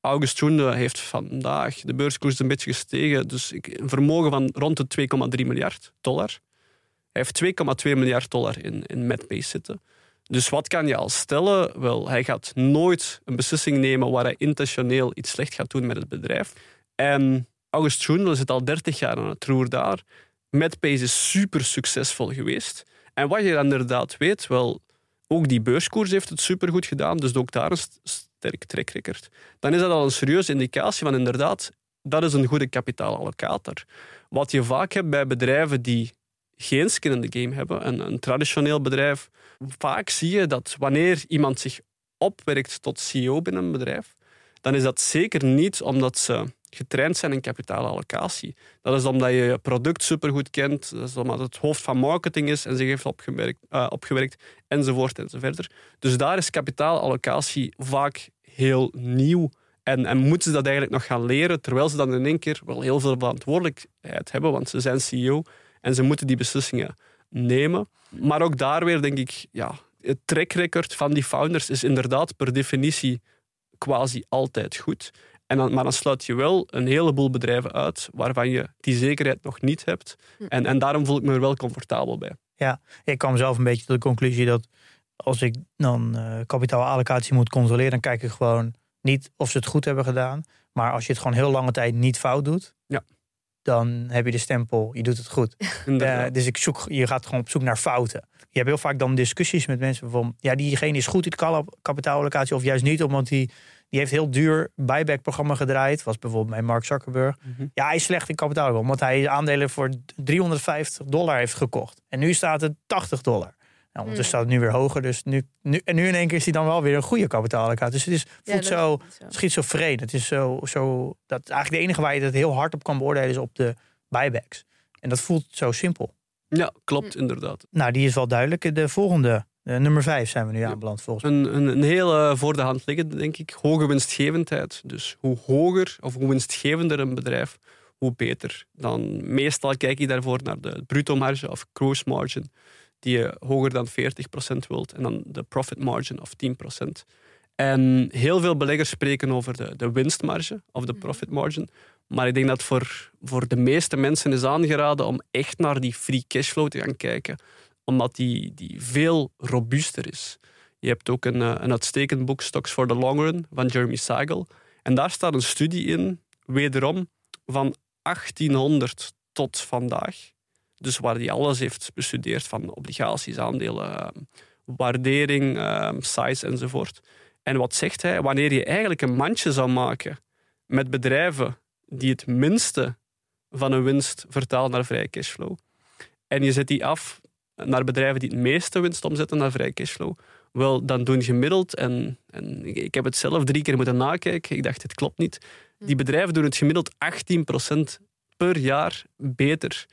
August Schoendle heeft vandaag, de beurskoers een beetje gestegen, dus een vermogen van rond de 2,3 miljard dollar. Hij heeft 2,2 miljard dollar in, in Medpace zitten. Dus wat kan je al stellen? Wel, hij gaat nooit een beslissing nemen waar hij intentioneel iets slecht gaat doen met het bedrijf. En August Schoendel zit al 30 jaar aan het roer daar. Medpace is super succesvol geweest. En wat je inderdaad weet, wel, ook die beurskoers heeft het supergoed gedaan, dus ook daar een st- sterk track record. Dan is dat al een serieuze indicatie van inderdaad, dat is een goede kapitaalallocator. Wat je vaak hebt bij bedrijven die geen skin in the game hebben, een, een traditioneel bedrijf, vaak zie je dat wanneer iemand zich opwerkt tot CEO binnen een bedrijf, dan is dat zeker niet omdat ze getraind zijn in kapitaalallocatie. Dat is omdat je je product supergoed kent, dat is omdat het hoofd van marketing is en zich heeft opgewerkt, eh, opgewerkt enzovoort enzovoort. Dus daar is kapitaalallocatie vaak heel nieuw. En, en moeten ze dat eigenlijk nog gaan leren, terwijl ze dan in één keer wel heel veel verantwoordelijkheid hebben, want ze zijn CEO en ze moeten die beslissingen nemen. Maar ook daar weer denk ik, ja, het track record van die founders is inderdaad per definitie quasi altijd goed. En dan, maar dan sluit je wel een heleboel bedrijven uit waarvan je die zekerheid nog niet hebt. En, en daarom voel ik me er wel comfortabel bij. Ik kwam zelf een beetje tot de conclusie dat als ik dan eh kapitaalallocatie moet controleren, dan kijk ik gewoon niet of ze het goed hebben gedaan. Maar als je het gewoon heel lange tijd niet fout doet, Ja. Dan heb je de stempel, je doet het goed. (laughs) Eh, dus ik zoek, je gaat gewoon op zoek naar fouten. Je hebt heel vaak dan discussies met mensen van, ja, diegene is goed in kapitaalallocatie of juist niet, omdat die, die heeft heel duur buyback-programma gedraaid. Was bijvoorbeeld bij Mark Zuckerberg. Mhm. Ja, hij is slecht in kapitaal, omdat hij aandelen voor 350 dollar heeft gekocht. En nu staat het 80 dollar. Nou, ondertussen staat het nu weer hoger. Dus nu, nu, en nu in één keer is hij dan wel weer een goede kapitaalallocatie. Dus het is, voelt dat zo is zo. schizofreen. Het is zo, zo dat eigenlijk de enige waar je het heel hard op kan beoordelen is op de buybacks. En dat voelt zo simpel. Ja, klopt, inderdaad. Nou, die is wel duidelijk. De volgende, eh, nummer vijf zijn we nu aanbeland volgens mij. Een, een, een hele voor de hand liggende, denk ik. Hoge winstgevendheid. Dus hoe hoger of hoe winstgevender een bedrijf, hoe beter. Dan meestal kijk je daarvoor naar de bruto marge of gross margin, die je hoger dan 40% wilt. En dan de profit margin of 10%. En heel veel beleggers spreken over de, de winstmarge of de profit margin. Maar ik denk dat voor, voor de meeste mensen is aangeraden om echt naar die free cashflow te gaan kijken. Omdat die, die veel robuuster is. Je hebt ook een, eh, een uitstekend boek, Stocks for the Long Run, van Jeremy Siegel. En daar staat een studie in, wederom, van 1800 tot vandaag. Dus waar hij alles heeft bestudeerd van obligaties, aandelen, eh, waardering, eh, size enzovoort. En wat zegt hij? Wanneer je eigenlijk een mandje zou maken met bedrijven die het minste van hun winst vertalen naar vrije cashflow, en je zet die af naar bedrijven die het meeste winst omzetten naar vrije cashflow, wel, dan doen gemiddeld, en, en ik- heb het zelf drie keer moeten nakijken, ik dacht, het klopt niet. Die bedrijven doen het gemiddeld 18% per jaar beter.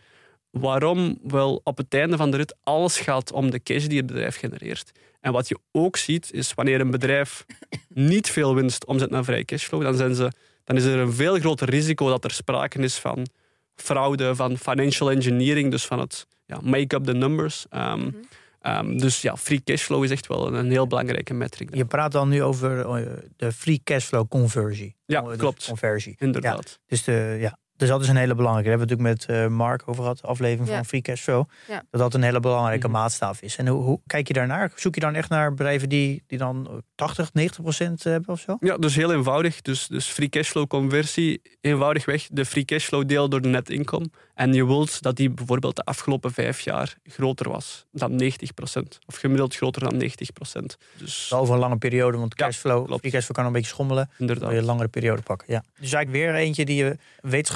Waarom? Wel, op het einde van de rit, alles gaat om de cash die het bedrijf genereert. En wat je ook ziet, is wanneer een bedrijf (coughs) niet veel winst omzet naar vrije cashflow, dan, zijn ze, dan is er een veel groter risico dat er sprake is van fraude, van financial engineering, dus van het ja, make up the numbers. Um, mm -hmm. dus ja, free cashflow is echt wel een, heel belangrijke metric. Je praat dan nu over uh, de free cashflow conversie. Ja, dus klopt. Conversie. Inderdaad. Ja, dus de, ja, dus dat is een hele belangrijke. Daar hebben we natuurlijk met uh, Mark over gehad, aflevering van Free Cash Flow. Ja. Dat dat een hele belangrijke Mhm. maatstaf is. En hoe, hoe kijk je daarnaar? Zoek je dan echt naar bedrijven die, die dan 80, 90 procent hebben of zo? Ja, dus heel eenvoudig. Dus, dus free cashflow conversie, eenvoudigweg de free cashflow deel door de net income. En je wilt dat die bijvoorbeeld de afgelopen vijf jaar groter was dan 90% Of gemiddeld groter dan 90% Dus Over een lange periode, want Ja, cashflow, klopt. free cashflow kan een beetje schommelen. Dan inderdaad. wil je een langere periode pakken. Ja. Dus eigenlijk weer eentje die je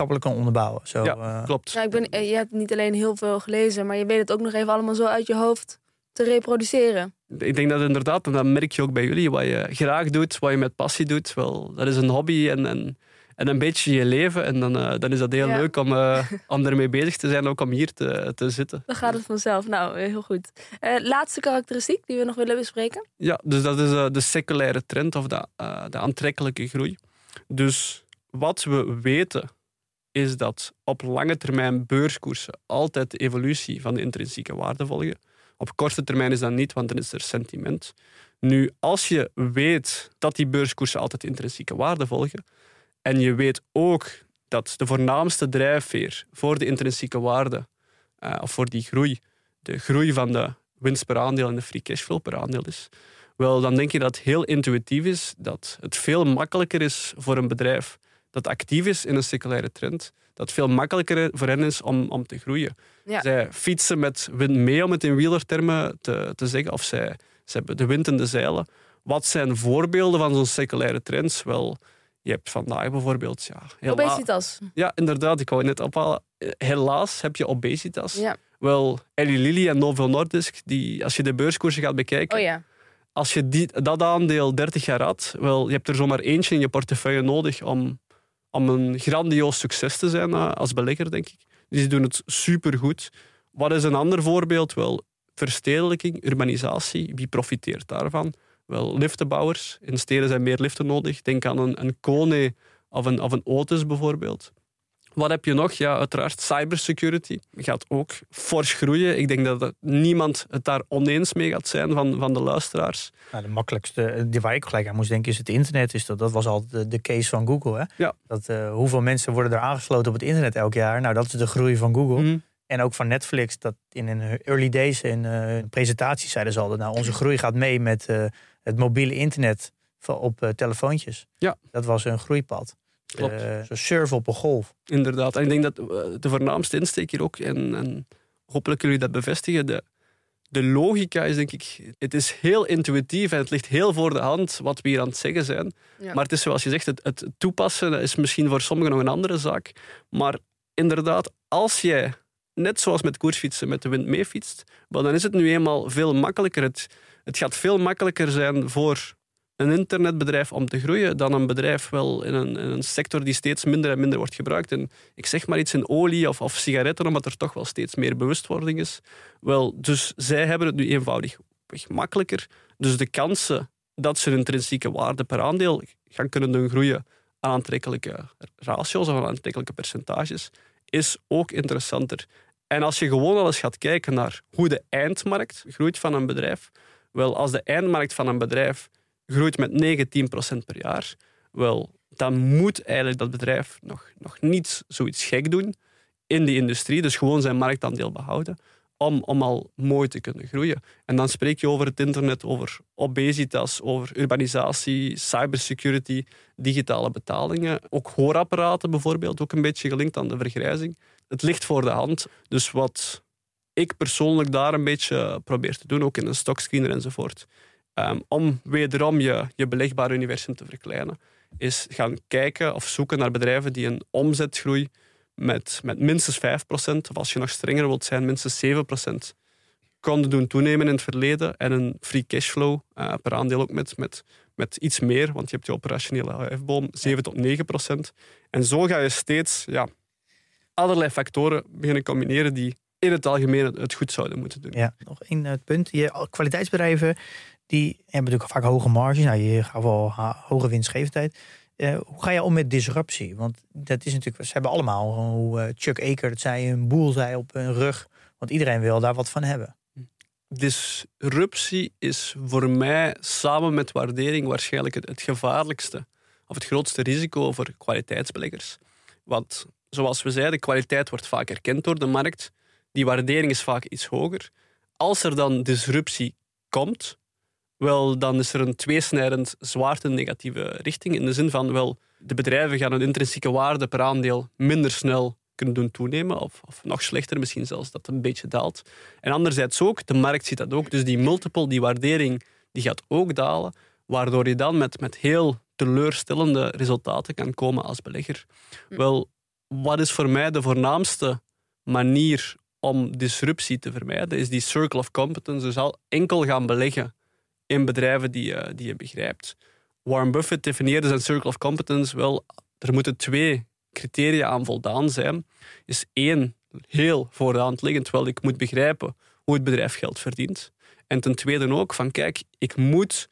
wetenschappelijk kan onderbouwen. Zo, Ja, eh, Klopt. Nou, ik ben, eh, je hebt niet alleen heel veel gelezen, maar je weet het ook nog even allemaal zo uit je hoofd te reproduceren. Ik denk dat inderdaad, en dat merk je ook bij jullie, wat je graag doet, wat je met passie doet, wel, dat is een hobby en, en, en een beetje je leven. En dan, eh, dan is dat heel Ja. leuk om, eh, (laughs) om ermee bezig te zijn, ook om hier te, te zitten. Dan gaat het vanzelf. Nou, heel goed. Eh, laatste karakteristiek die we nog willen bespreken. Ja, dus dat is eh, de seculaire trend of de, eh, de aantrekkelijke groei. Dus wat we weten is dat op lange termijn beurskoersen altijd de evolutie van de intrinsieke waarde volgen. Op korte termijn is dat niet, want dan is er sentiment. Nu, als je weet dat die beurskoersen altijd intrinsieke waarde volgen, en je weet ook dat de voornaamste drijfveer voor de intrinsieke waarde, eh, of voor die groei, de groei van de winst per aandeel en de free cashflow per aandeel is, wel, dan denk je dat het heel intuïtief is, dat het veel makkelijker is voor een bedrijf dat actief is in een seculaire trend, dat het veel makkelijker voor hen is om, om te groeien. Ja. Zij fietsen met wind mee, om het in wielertermen te, te zeggen, of zij, ze hebben de wind in de zeilen. Wat zijn voorbeelden van zo'n seculaire trends? Wel, je hebt vandaag bijvoorbeeld... Ja, Obesitas. ja, inderdaad, ik wou het net ophalen. Helaas heb je obesitas. Ja. Wel, Eli Lilly en Novo Nordisk, die, als je de beurskoersen gaat bekijken, Oh ja. als je die, dat aandeel 30 jaar had, wel, je hebt er zomaar eentje in je portefeuille nodig om, om een grandioos succes te zijn eh, als belegger, denk ik. Dus die doen het supergoed. Wat is een ander voorbeeld? Wel, verstedelijking, urbanisatie. Wie profiteert daarvan? Wel, liftenbouwers. In steden zijn meer liften nodig. Denk aan een, een Kone of een, of een Otis bijvoorbeeld. Wat heb je nog? Ja, uiteraard cybersecurity gaat ook fors groeien. Ik denk dat niemand het daar oneens mee gaat zijn van, van de luisteraars. Nou, de makkelijkste, eh, die waar ik gelijk aan moest denken, is het internet. Is dat, dat was altijd de, de case van Google. Hè? Ja. Dat, eh, hoeveel mensen worden er aangesloten op het internet elk jaar? Nou, dat is de groei van Google. Mhm. En ook van Netflix. Dat in hun early days, in eh presentaties zeiden ze al... nou, onze groei gaat mee met het mobiele internet op telefoontjes. Ja. Dat was hun groeipad. Klopt. Eh, zo surfen op een golf. Inderdaad. En ik denk dat eh, de voornaamste insteek hier ook, en, en hopelijk kunnen jullie dat bevestigen, de, de logica is denk ik, het is heel intuïtief en het ligt heel voor de hand wat we hier aan het zeggen zijn. Ja. Maar het is zoals je zegt, het, het toepassen is misschien voor sommigen nog een andere zaak. Maar inderdaad, als jij, net zoals met koersfietsen, met de wind meefietst, wel, dan is het nu eenmaal veel makkelijker. Het, het gaat veel makkelijker zijn voor een internetbedrijf om te groeien dan een bedrijf wel in een, in een sector die steeds minder en minder wordt gebruikt. En ik zeg maar iets in olie of, of sigaretten, omdat er toch wel steeds meer bewustwording is. Wel, dus zij hebben het nu eenvoudig makkelijker. Dus de kansen dat ze hun intrinsieke waarde per aandeel gaan kunnen doen groeien aan aantrekkelijke ratio's of aan aantrekkelijke percentages, is ook interessanter. En als je gewoon al eens gaat kijken naar hoe de eindmarkt groeit van een bedrijf, wel, als de eindmarkt van een bedrijf groeit met 9, 10 procent per jaar, wel, dan moet eigenlijk dat bedrijf nog, nog niet zoiets gek doen in die industrie, dus gewoon zijn marktaandeel behouden, om, om al mooi te kunnen groeien. En dan spreek je over het internet, over obesitas, over urbanisatie, cybersecurity, digitale betalingen, ook hoorapparaten bijvoorbeeld, ook een beetje gelinkt aan de vergrijzing. Het ligt voor de hand. Dus wat ik persoonlijk daar een beetje probeer te doen, ook in een stockscreener enzovoort, um, om wederom je, je belegbare universum te verkleinen, is gaan kijken of zoeken naar bedrijven die een omzetgroei met, met minstens 5%, of als je nog strenger wilt zijn, minstens 7% konden doen toenemen in het verleden en een free cashflow uh, per aandeel ook met, met, met iets meer, want je hebt je operationele hefboom 7 tot 9%. En zo ga je steeds ja, allerlei factoren beginnen combineren die in het algemeen het goed zouden moeten doen. Ja, nog één uh, punt. Je, kwaliteitsbedrijven die hebben natuurlijk vaak hoge marges. Nou, je gaat wel hoge winstgevendheid. Uh, hoe ga je om met disruptie? Want dat is natuurlijk, ze hebben allemaal, hoe uh, Chuck Aker het zei, een boel zei op hun rug. Want iedereen wil daar wat van hebben. Disruptie is voor mij samen met waardering waarschijnlijk het, het gevaarlijkste of het grootste risico voor kwaliteitsbeleggers. Want zoals we zeiden, kwaliteit wordt vaak erkend door de markt. Die waardering is vaak iets hoger. Als er dan disruptie komt, wel, dan is er een tweesnijdend zwaarte negatieve richting. In de zin van, wel, de bedrijven gaan hun intrinsieke waarde per aandeel minder snel kunnen doen toenemen. Of, of nog slechter, misschien zelfs dat het een beetje daalt. En anderzijds ook, de markt ziet dat ook. Dus die multiple, die waardering, die gaat ook dalen. Waardoor je dan met, met heel teleurstellende resultaten kan komen als belegger. Hm. Wel, wat is voor mij de voornaamste manier om disruptie te vermijden, is die circle of competence. Dus al enkel gaan beleggen in bedrijven die je, die je begrijpt. Warren Buffett definieerde zijn circle of competence wel. Er moeten twee criteria aan voldaan zijn. Is één, heel vooraan liggend, terwijl ik moet begrijpen hoe het bedrijf geld verdient. En ten tweede ook van, kijk, ik moet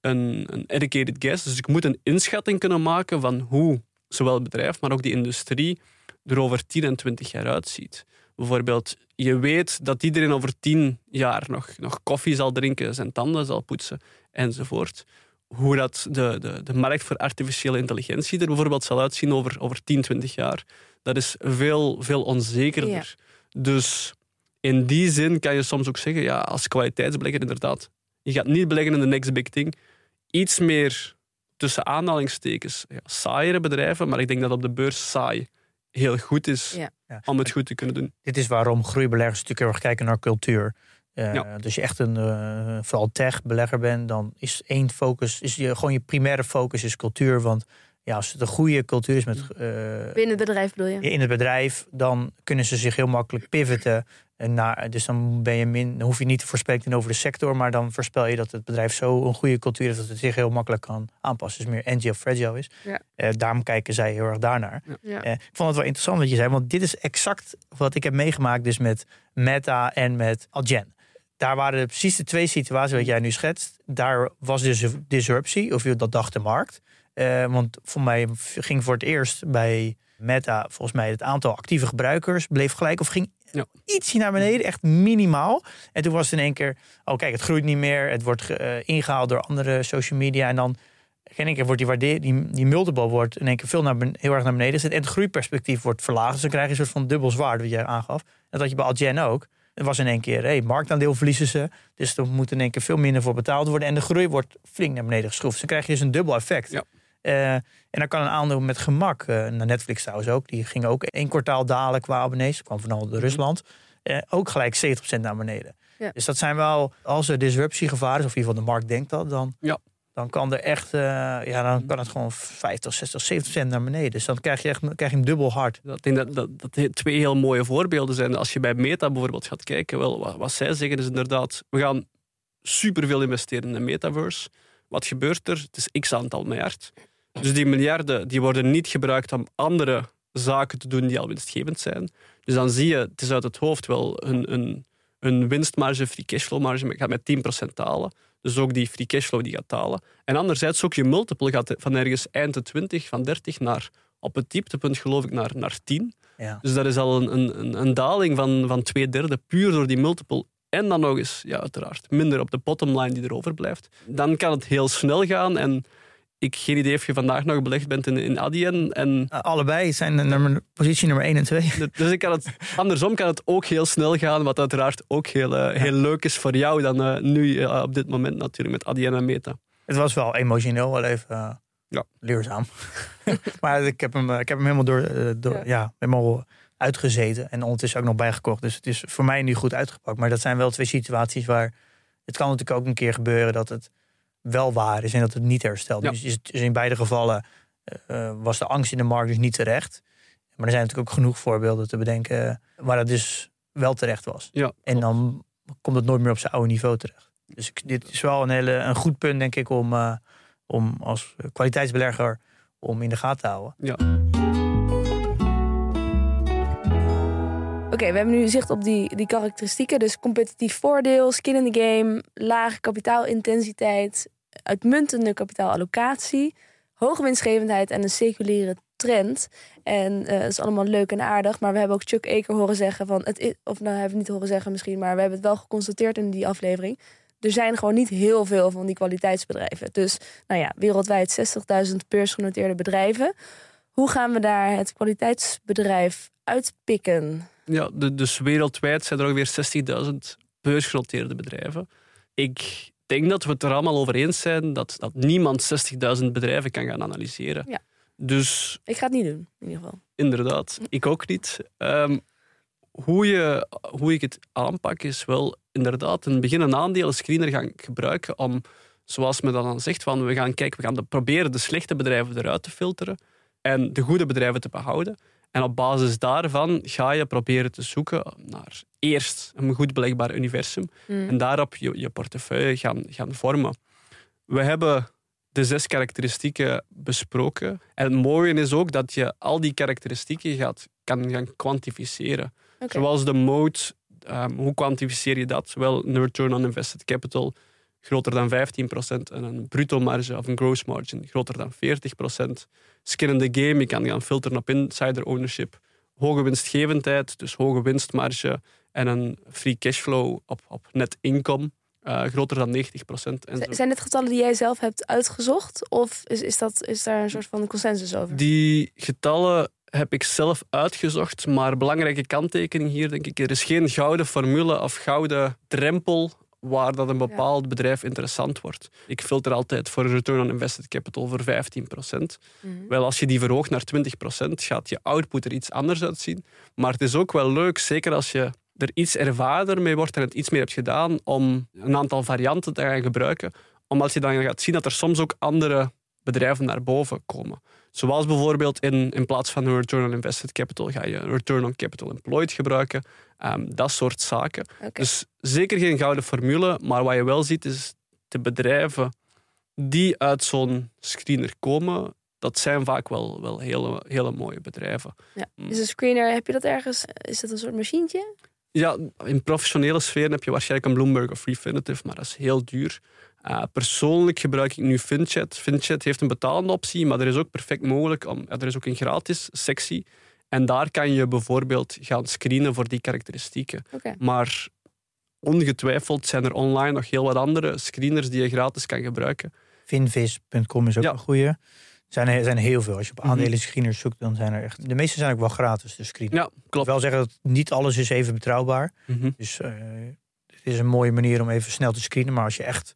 een, een educated guess, dus ik moet een inschatting kunnen maken van hoe zowel het bedrijf, maar ook die industrie er over 10 en 20 jaar uitziet. Bijvoorbeeld, je weet dat iedereen over tien jaar nog, nog koffie zal drinken, zijn tanden zal poetsen enzovoort. Hoe dat de, de, de markt voor artificiële intelligentie er bijvoorbeeld zal uitzien over, over 10, 20 jaar, dat is veel, veel onzekerder. Dus in die zin kan je soms ook zeggen, ja, als kwaliteitsbelegger inderdaad, je gaat niet beleggen in de next big thing. Iets meer tussen aanhalingstekens ja, saaiere bedrijven, maar ik denk dat op de beurs saai heel goed is ja. Om het goed te kunnen doen. Dit is waarom groeibeleggers natuurlijk heel erg kijken naar cultuur. Uh, ja. Dus je echt een uh, vooral tech-belegger bent, dan is één focus, is je, gewoon je primaire focus is cultuur. Want ja, als het een goede cultuur is met. Uh, Binnen het bedrijf bedoel je? In het bedrijf, dan kunnen ze zich heel makkelijk pivoten. En naar, dus dan, ben je min, dan hoef je niet te voorspellen over de sector, maar dan voorspel je dat het bedrijf zo een goede cultuur heeft dat het zich heel makkelijk kan aanpassen. Dus meer agile of fragile is. Ja. Uh, daarom kijken zij heel erg daarnaar. Ja. Uh, ik vond het wel interessant wat je zei, want dit is exact wat ik heb meegemaakt dus met Meta en met Algen. Daar waren precies de twee situaties wat jij nu schetst. Daar was dus disruptie, of dat dacht de markt. Uh, want voor mij ging voor het eerst bij Meta, volgens mij, het aantal actieve gebruikers bleef gelijk of ging ja. ietsje naar beneden, echt minimaal. En toen was het in één keer, oh kijk, het groeit niet meer. Het wordt uh, ingehaald door andere social media. En dan in één keer wordt die, waarde, die, die multiple wordt in één keer veel naar, heel erg naar beneden gezet. En het groeiperspectief wordt verlaagd. Dus dan krijg je een soort van dubbel zwaard, wat jij aangaf. Dat had je bij Algen ook. Het was in één keer, hey, marktaandeel verliezen ze. Dus er moet in één keer veel minder voor betaald worden. En de groei wordt flink naar beneden geschroefd. Dus dan krijg je dus een dubbel effect. Ja. Uh, en dan kan een aandeel met gemak, uh, naar Netflix trouwens ook, die ging ook één kwartaal dalen qua abonnees. kwam van al de Rusland. Uh, ook gelijk 70% naar beneden. Ja. Dus dat zijn wel, als er disruptiegevaar is, of in ieder geval de markt denkt dat, dan, ja. dan kan er echt, ja, dan kan het gewoon 50, 60, 70% naar beneden. Dus dan krijg je, echt, krijg je hem dubbel hard. Ik denk dat, dat, dat twee heel mooie voorbeelden zijn. Als je bij Meta bijvoorbeeld gaat kijken, wel, wat, wat zij zeggen is inderdaad, we gaan superveel investeren in de metaverse. Wat gebeurt er? Het is x aantal miljard. Dus die miljarden die worden niet gebruikt om andere zaken te doen die al winstgevend zijn. Dus dan zie je, het is uit het hoofd wel, een, een, een winstmarge, free cashflow marge, gaat met 10% dalen. Dus ook die free cashflow die gaat dalen. En anderzijds ook je multiple gaat van ergens eind de 20, van 30 naar op het dieptepunt geloof ik naar, naar 10. Ja. Dus dat is al een, een, een daling van, van twee derde puur door die multiple en dan nog eens, ja, uiteraard, minder op de bottomline die erover blijft. Dan kan het heel snel gaan. En ik geen idee of je vandaag nog belegd bent in, in Adyen. En... Uh, allebei zijn nummer, positie nummer 1 en 2. Dus ik kan het, (laughs) andersom kan het ook heel snel gaan, wat uiteraard ook heel, uh, heel leuk is voor jou dan uh, nu op dit moment natuurlijk met Adyen en Meta. Het was wel emotioneel, wel even ja. leerzaam. (laughs) maar ik heb, hem, ik heb hem helemaal door, door ja. ja. helemaal uitgezeten en ondertussen ook nog bijgekocht. Dus het is voor mij nu goed uitgepakt. Maar dat zijn wel twee situaties waar het kan natuurlijk ook een keer gebeuren dat het wel waar is en dat het niet herstelt. Dus, is dus in beide gevallen uh, was de angst in de markt dus niet terecht. Maar er zijn natuurlijk ook genoeg voorbeelden te bedenken waar het dus wel terecht was. Ja, en dan komt het nooit meer op zijn oude niveau terecht. Dus dit is wel een, hele, een goed punt, denk ik, om, uh, om als kwaliteitsbelegger om in de gaten te houden. Ja. Oké, we hebben nu zicht op die, die karakteristieken. Dus competitief voordeel, skin in the game, lage kapitaalintensiteit, uitmuntende kapitaalallocatie, hoge winstgevendheid en een seculiere trend. En eh dat is allemaal leuk en aardig. Maar we hebben ook Chuck Eker horen zeggen van het is, of nou hebben we niet horen zeggen misschien, maar we hebben het wel geconstateerd in die aflevering. Er zijn gewoon niet heel veel van die kwaliteitsbedrijven. Dus nou ja, wereldwijd 60.000 beursgenoteerde bedrijven. Hoe gaan we daar het kwaliteitsbedrijf uitpikken? Ja, dus wereldwijd zijn er ongeveer 60.000 beursgenoteerde bedrijven. Ik denk dat we het er allemaal over eens zijn dat, dat niemand 60.000 bedrijven kan gaan analyseren. Ja. Dus Ik ga het niet doen, in ieder geval. inderdaad, ik ook niet. Ehm, hoe, je, hoe ik het aanpak is wel inderdaad in het begin een aandelen screener gaan gebruiken om, zoals men dan zegt, van we gaan kijken, we gaan de, proberen de slechte bedrijven eruit te filteren en de goede bedrijven te behouden. En op basis daarvan ga je proberen te zoeken naar eerst een goed belegbaar universum en daarop je, je portefeuille gaan, gaan vormen. We hebben de zes karakteristieken besproken. En het mooie is ook dat je al die karakteristieken gaat, kan gaan kwantificeren. Zoals de mode, ehm, hoe kwantificeer je dat? Wel, een return on invested capital groter dan 15% en een bruto marge of een gross margin groter dan 40%. Skin in the game, je kan gaan filteren op insider ownership. Hoge winstgevendheid, dus hoge winstmarge en een free cashflow op, op net inkom eh, groter dan 90%. En. Zijn dit getallen die jij zelf hebt uitgezocht? Of is, is, dat, is daar een soort van consensus over? Die getallen heb ik zelf uitgezocht, maar belangrijke kanttekening hier denk ik, er is geen gouden formule of gouden drempel waar dat een bepaald bedrijf interessant wordt. Ik filter altijd voor een return on invested capital voor 15%. Mhm. Wel, als je die verhoogt naar 20%, gaat je output er iets anders uitzien. Maar het is ook wel leuk, zeker als je er iets ervaarder mee wordt en het iets meer hebt gedaan, om een aantal varianten te gaan gebruiken. Omdat je dan gaat zien dat er soms ook andere bedrijven naar boven komen. Zoals bijvoorbeeld in, in plaats van een return on invested capital ga je een return on capital employed gebruiken. Ehm, dat soort zaken. Dus zeker geen gouden formule, maar wat je wel ziet is de bedrijven die uit zo'n screener komen, dat zijn vaak wel, wel hele, hele mooie bedrijven. Ja. Is een screener, heb je dat ergens? Is dat een soort machientje? Ja, in professionele sfeer heb je waarschijnlijk een Bloomberg of Refinitiv, maar dat is heel duur. Uh, persoonlijk gebruik ik nu FinChat. FinChat heeft een betalende optie, maar er is ook perfect mogelijk om, ja, er is ook een gratis sectie. En daar kan je bijvoorbeeld gaan screenen voor die karakteristieken. Maar ongetwijfeld zijn er online nog heel wat andere screeners die je gratis kan gebruiken. Finvis.com is ook Ja. een goede. Er zijn, er zijn heel veel. Als je op Mhm. aandelen screeners zoekt, dan zijn er echt... De meeste zijn ook wel gratis, de screeners. Ja, Ik wil klopt. wel zeggen dat niet alles is even betrouwbaar. Mhm. Dus eh, het is een mooie manier om even snel te screenen. Maar als je echt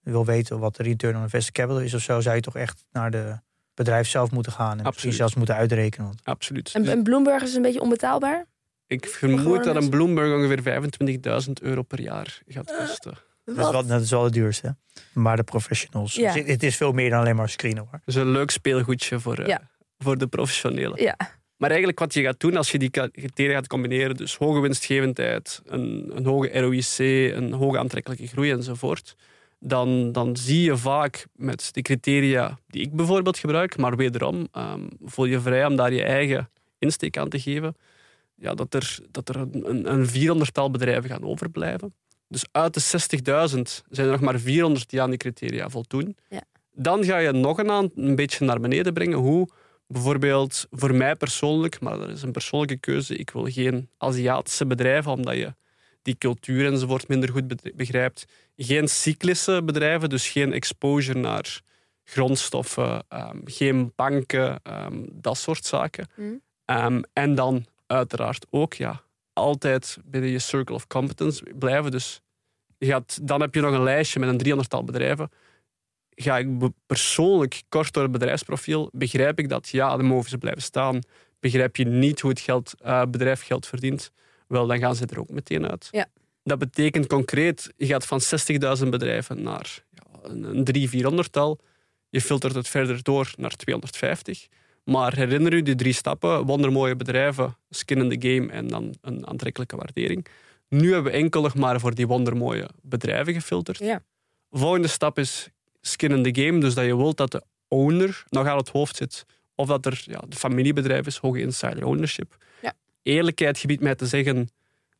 wil weten wat de return on invested capital is of zo, zou je toch echt naar de bedrijf zelf moeten gaan. En misschien Absoluut. zelfs moeten uitrekenen. Want Absoluut. En, en Bloomberg is een beetje onbetaalbaar? Ik vermoed dat een? Bloomberg ongeveer 25.000 euro per jaar gaat kosten. dat, is wel, dat is wel het duurste. Maar de professionals. Ja. Het, het is veel meer dan alleen maar screenen hoor. Dus een leuk speelgoedje voor, eh, Ja. voor de professionelen. Ja. Maar eigenlijk wat je gaat doen als je die criteria gaat combineren, dus hoge winstgevendheid, een, een hoge ROIC, een hoge aantrekkelijke groei enzovoort, dan, dan zie je vaak met de criteria die ik bijvoorbeeld gebruik, maar wederom ehm, voel je vrij om daar je eigen insteek aan te geven, ja, dat er, dat er een, een, een 400-tal bedrijven gaan overblijven. Dus uit de 60.000 zijn er nog maar 400 die aan die criteria voldoen. Ja. Dan ga je nog een, aan, een beetje naar beneden brengen hoe bijvoorbeeld voor mij persoonlijk, maar dat is een persoonlijke keuze, ik wil geen Aziatische bedrijven, omdat je die cultuur enzovoort minder goed be- begrijpt. Geen cyclische bedrijven, dus geen exposure naar grondstoffen, ehm, geen banken, ehm, dat soort zaken. Mm. Ehm, en dan uiteraard ook ja, altijd binnen je circle of competence blijven. Dus je gaat, dan heb je nog een lijstje met een 300-tal bedrijven. Ga ik persoonlijk kort door het bedrijfsprofiel, begrijp ik dat ja, dan mogen ze blijven staan. Begrijp je niet hoe het geld, eh, bedrijf geld verdient, wel, dan gaan ze er ook meteen uit. Ja. Dat betekent concreet, je gaat van 60.000 bedrijven naar ja, een, 300, 400-tal. Je filtert het verder door naar 250. Maar herinner u die drie stappen: wondermooie bedrijven, skin in the game en dan een aantrekkelijke waardering. Nu hebben we enkel nog maar voor die wondermooie bedrijven gefilterd. Ja. Volgende stap is skin in the game, dus dat je wilt dat de owner nog aan het hoofd zit. Of dat er ja, de familiebedrijf is, hoge insider ownership. Eerlijkheid gebiedt mij te zeggen,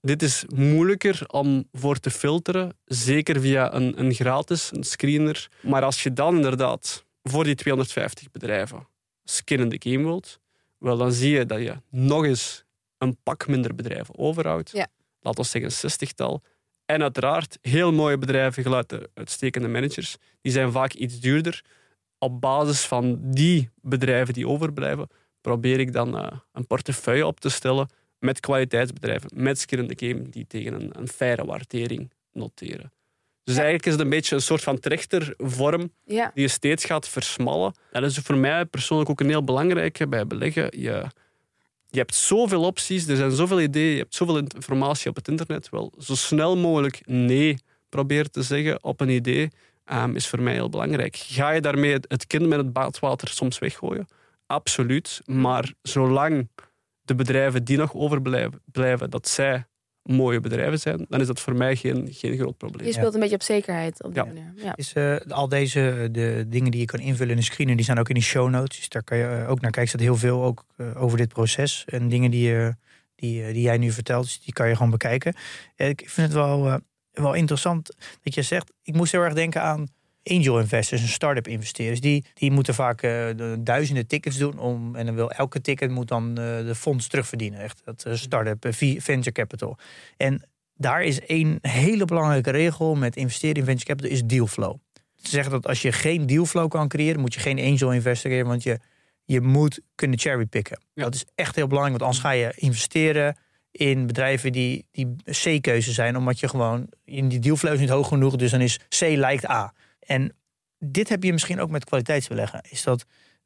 dit is moeilijker om voor te filteren, zeker via een, een gratis een screener. Maar als je dan inderdaad voor die 250 bedrijven skin in the game wilt, wel, dan zie je dat je nog eens een pak minder bedrijven overhoudt. Ja. Laten we zeggen een zestigtal. En uiteraard heel mooie bedrijven, geluid de uitstekende managers, die zijn vaak iets duurder. Op basis van die bedrijven die overblijven, probeer ik dan eh, een portefeuille op te stellen met kwaliteitsbedrijven, met the game, die tegen een, een faire waardering noteren. Dus eigenlijk is het een beetje een soort van trechtervorm Ja. die je steeds gaat versmallen. Dat is voor mij persoonlijk ook een heel belangrijke bij beleggen. Je, je hebt zoveel opties, er zijn zoveel ideeën, je hebt zoveel informatie op het internet. Wel, zo snel mogelijk nee proberen te zeggen op een idee ehm, is voor mij heel belangrijk. Ga je daarmee het- het kind met het baatwater soms weggooien? Absoluut. Maar zolang de bedrijven die nog overblijven, blijven, dat zij mooie bedrijven zijn, dan is dat voor mij geen, geen groot probleem. Je speelt een beetje op zekerheid op die Ja. Is, eh, al deze de dingen die je kan invullen in de screener, die staan ook in die show notes. Dus daar kan je eh, ook naar kijken. Er staat heel veel ook eh, over dit proces. En dingen die, je die, eh, die jij nu vertelt, dus die kan je gewoon bekijken. Eh, ik vind het wel, eh, wel interessant dat je zegt, ik moest heel erg denken aan angel investors en start-up investeerders. Die, die moeten vaak eh, de duizenden tickets doen. Om, en dan wil elke ticket moet dan eh, de fonds terugverdienen. Echt, dat eh, start-up, venture capital. En daar is één hele belangrijke regel met investeren in venture capital, is dealflow. Te zeggen dat als je geen dealflow kan creëren, moet je geen angel investeren, want je, je moet kunnen cherrypicken. Ja. Dat is echt heel belangrijk, want anders ga je investeren in bedrijven die, die C-keuze zijn, omdat je gewoon, in die dealflow is niet hoog genoeg, dus dan is C lijkt A. En dit heb je misschien ook met kwaliteitsbeleggen, is dat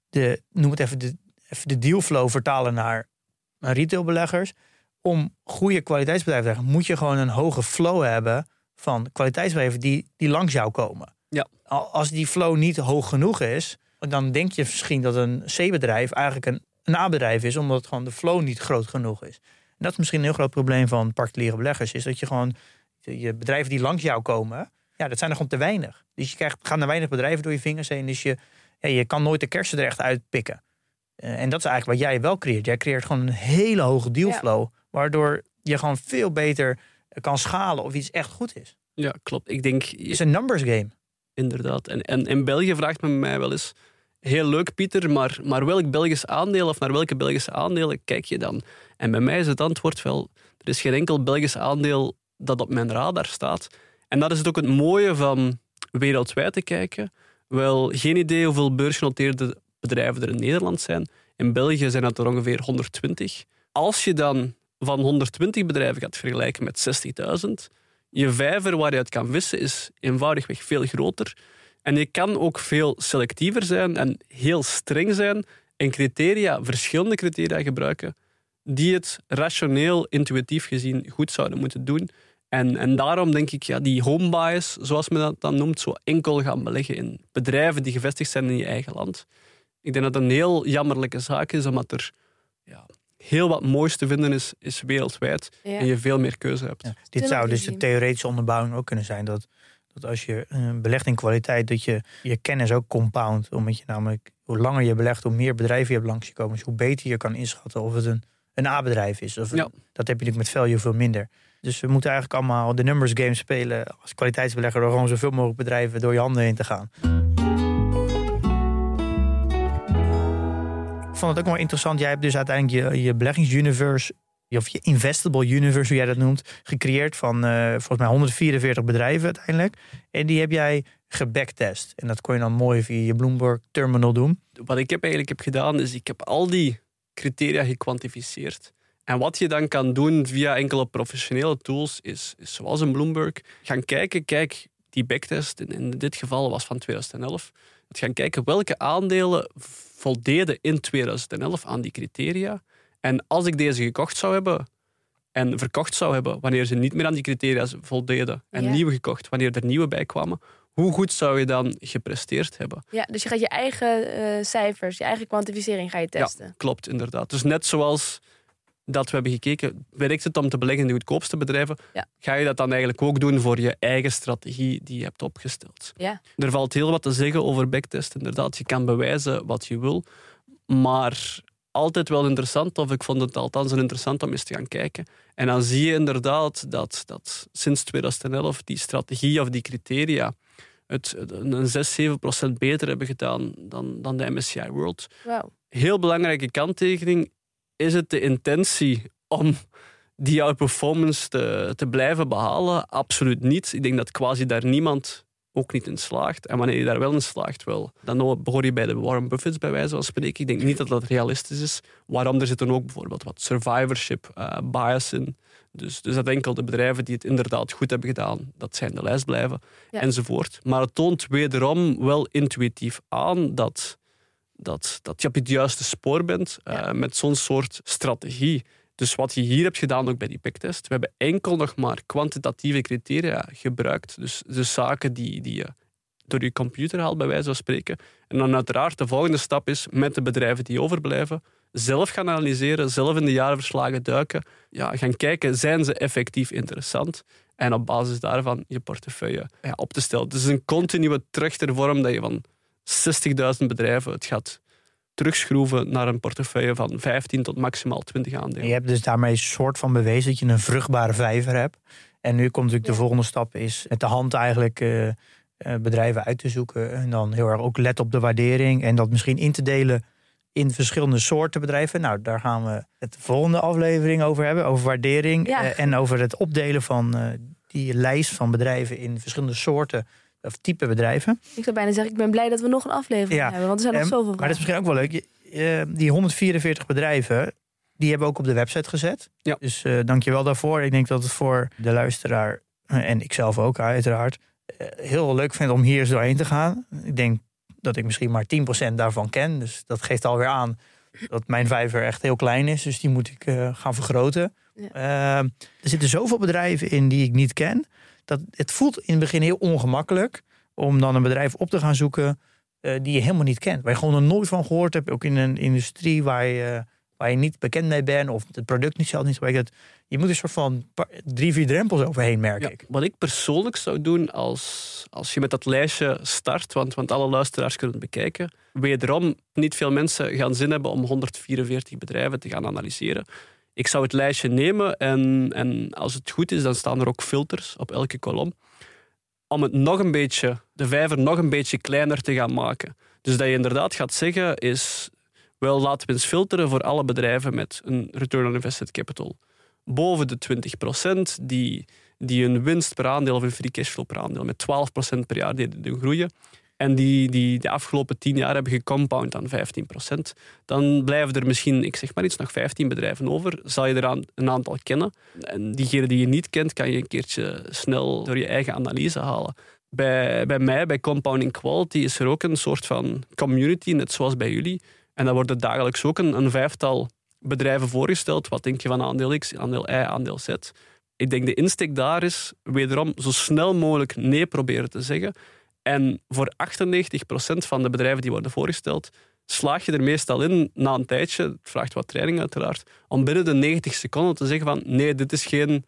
de, noem het even de, even de dealflow vertalen naar, naar retailbeleggers. Om goede kwaliteitsbedrijven te hebben, moet je gewoon een hoge flow hebben van kwaliteitsbedrijven die, die langs jou komen. Ja. Al- Als die flow niet hoog genoeg is, dan denk je misschien dat een C-bedrijf eigenlijk een, een A-bedrijf is, omdat gewoon de flow niet groot genoeg is. En dat is misschien een heel groot probleem van particuliere beleggers, is dat je gewoon je bedrijven die langs jou komen, ja, dat zijn er gewoon te weinig. Dus je krijgt, gaan er weinig bedrijven door je vingers heen, dus je, ja, je kan nooit de kersen er echt uitpikken. Eh, en dat is eigenlijk wat jij wel creëert. Jij creëert gewoon een hele hoge dealflow, waardoor je gewoon veel beter kan schalen of iets echt goed is. Ja, klopt. Ik denk, Het is een numbers game. Inderdaad. En, en in België vraagt men mij wel eens... Heel leuk, Pieter, maar, maar welk Belgisch aandeel of naar welke Belgische aandelen kijk je dan? En bij mij is het antwoord wel... Er is geen enkel Belgisch aandeel dat op mijn radar staat. En dat is het ook het mooie van wereldwijd te kijken. Wel, geen idee hoeveel beursgenoteerde bedrijven er in Nederland zijn. In België zijn dat er ongeveer 120. Als je dan van 120 bedrijven gaat vergelijken met 60.000... Je vijver waar je uit kan vissen is eenvoudigweg veel groter. En je kan ook veel selectiever zijn en heel streng zijn en criteria, verschillende criteria gebruiken die het rationeel, intuïtief gezien goed zouden moeten doen. En, en daarom denk ik, ja, die home bias, zoals men dat dan noemt, zo enkel gaan beleggen in bedrijven die gevestigd zijn in je eigen land. Ik denk dat dat een heel jammerlijke zaak is, omdat er ja, heel wat moois te vinden is, is wereldwijd Ja. en je veel meer keuze hebt. Ja. Dit zou dus de theoretische onderbouwing ook kunnen zijn. Dat, dat als je eh, belegt in kwaliteit, dat je je kennis ook compound. Omdat je namelijk, hoe langer je belegt, hoe meer bedrijven je hebt langs je komen. Dus hoe beter je kan inschatten of het een, een A-bedrijf is. Of een-. Dat heb je natuurlijk met value veel minder. Dus we moeten eigenlijk allemaal de numbers game spelen als kwaliteitsbelegger. Door gewoon zoveel mogelijk bedrijven door je handen heen te gaan. Ik vond het ook wel interessant. Jij hebt dus uiteindelijk je, je beleggingsuniverse, of je investable universe, hoe jij dat noemt, gecreëerd van eh, volgens mij 144 bedrijven uiteindelijk. En die heb jij gebacktest. En dat kon je dan mooi via je Bloomberg terminal doen. wat ik heb eigenlijk heb gedaan, is ik heb al die criteria gekwantificeerd. En wat je dan kan doen via enkele professionele tools, is, is zoals een Bloomberg, gaan kijken, kijk, die backtest in, in dit geval was van 2011, het gaan kijken welke aandelen voldeden in 2011 aan die criteria. En als ik deze gekocht zou hebben en verkocht zou hebben wanneer ze niet meer aan die criteria voldeden en Ja. nieuwe gekocht wanneer er nieuwe bij kwamen, hoe goed zou je dan gepresteerd hebben? Ja, dus je gaat je eigen eh, cijfers, je eigen kwantificering ga je testen. Ja, klopt, inderdaad. Dus net zoals dat we hebben gekeken, werkt het om te beleggen in de goedkoopste bedrijven, Ja. ga je dat dan eigenlijk ook doen voor je eigen strategie die je hebt opgesteld. Ja. Er valt heel wat te zeggen over backtest, inderdaad. Je kan bewijzen wat je wil, maar altijd wel interessant, of ik vond het althans interessant om eens te gaan kijken. En dan zie je inderdaad dat, dat sinds 2011 die strategie of die criteria het een 6, 7 procent beter hebben gedaan dan, dan de MSCI World. Wauw. Heel belangrijke kanttekening is het de intentie om die jouw performance te, te blijven behalen? Absoluut niet. Ik denk dat quasi daar niemand ook niet in slaagt. En wanneer je daar wel in slaagt, wel, dan behoor je bij de Warren Buffets bij wijze van spreken. Ik denk niet dat dat realistisch is. Waarom? Er zitten ook bijvoorbeeld wat survivorship uh, bias in. Dus, dus dat enkel de bedrijven die het inderdaad goed hebben gedaan, dat zijn de lijst blijven, enzovoort. Maar het toont wederom wel intuïtief aan dat, dat, dat je op het juiste spoor bent uh, met zo'n soort strategie. Dus wat je hier hebt gedaan, ook bij die picktest, we hebben enkel nog maar kwantitatieve criteria gebruikt. Dus de zaken die, die je door je computer haalt, bij wijze van spreken. En dan uiteraard de volgende stap is met de bedrijven die overblijven, zelf gaan analyseren, zelf in de jaarverslagen duiken, ja, gaan kijken, zijn ze effectief interessant? En op basis daarvan je portefeuille ja, op te stellen. Het is een continue terug vorm dat je van 60.000 bedrijven het gaat terugschroeven naar een portefeuille van 15 tot maximaal 20 aandelen. je hebt dus daarmee een soort van bewezen dat je een vruchtbare vijver hebt. En nu komt natuurlijk de volgende stap is met de hand eigenlijk uh, bedrijven uit te zoeken. En dan heel erg ook let op de waardering. En dat misschien in te delen in verschillende soorten bedrijven. Nou, daar gaan we het volgende aflevering over hebben. Over waardering uh, en over het opdelen van die lijst van bedrijven in verschillende soorten of type bedrijven. Ik zou bijna zeggen, ik ben blij dat we nog een aflevering hebben, want er zijn nog zoveel Maar dat is misschien ook wel leuk. die 144 bedrijven, die hebben we ook op de website gezet. Ja. Dus uh, dank je wel daarvoor. Ik denk dat het voor de luisteraar, uh, en ikzelf ook uiteraard, heel leuk vind om hier eens doorheen te gaan. Ik denk dat ik misschien maar 10% daarvan ken. Dus dat geeft alweer aan dat mijn vijver echt heel klein is. Dus die moet ik gaan vergroten. Ja. er zitten zoveel bedrijven in die ik niet ken dat het voelt in het begin heel ongemakkelijk om dan een bedrijf op te gaan zoeken uh, die je helemaal niet kent. Waar je gewoon nog nooit van gehoord hebt. Ook in een industrie waar je, waar je niet bekend mee bent of het product niet zelf niet. Je moet een soort van drie, vier drempels overheen, merk ja, ik. Wat ik persoonlijk zou doen als, als je met dat lijstje start, want, want alle luisteraars kunnen het bekijken. Wederom, niet veel mensen gaan zin hebben om 144 bedrijven te gaan analyseren. Ik zou het lijstje nemen en, en als het goed is, dan staan er ook filters op elke kolom. Om het nog een beetje, de vijver nog een beetje kleiner te gaan maken. Dus dat je inderdaad gaat zeggen is, wel laten we eens filteren voor alle bedrijven met een return on invested capital boven de 20%, die, die een winst per aandeel of een free cashflow per aandeel met 12% per jaar deden groeien en die, die de afgelopen tien jaar hebben gecompound aan 15%, dan blijven er misschien, ik zeg maar iets, nog 15 bedrijven over. Zal je er een aantal kennen. En diegenen die je niet kent, kan je een keertje snel door je eigen analyse halen. Bij, bij mij, bij Compounding Quality, is er ook een soort van community, net zoals bij jullie. En daar worden dagelijks ook een, een vijftal bedrijven voorgesteld. Wat denk je van aandeel X, aandeel Y, aandeel Z? Ik denk de insteek daar is wederom zo snel mogelijk nee proberen te zeggen. En voor 98% van de bedrijven die worden voorgesteld, slaag je er meestal in na een tijdje, het vraagt wat training uiteraard, om binnen de 90 seconden te zeggen van nee, dit is geen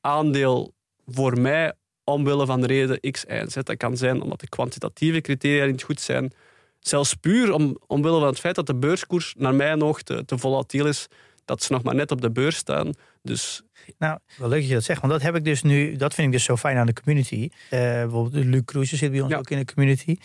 aandeel voor mij omwille van de reden X, Y Z. Dat kan zijn omdat de kwantitatieve criteria niet goed zijn. Zelfs puur om, omwille van het feit dat de beurskoers naar mijn oog te, te volatiel is, dat ze nog maar net op de beurs staan. Dus nou, wel leuk dat je dat zegt, want dat heb ik dus nu, dat vind ik dus zo fijn aan de community. Uh, bijvoorbeeld Luc Kroes zit bij ons ook in de community.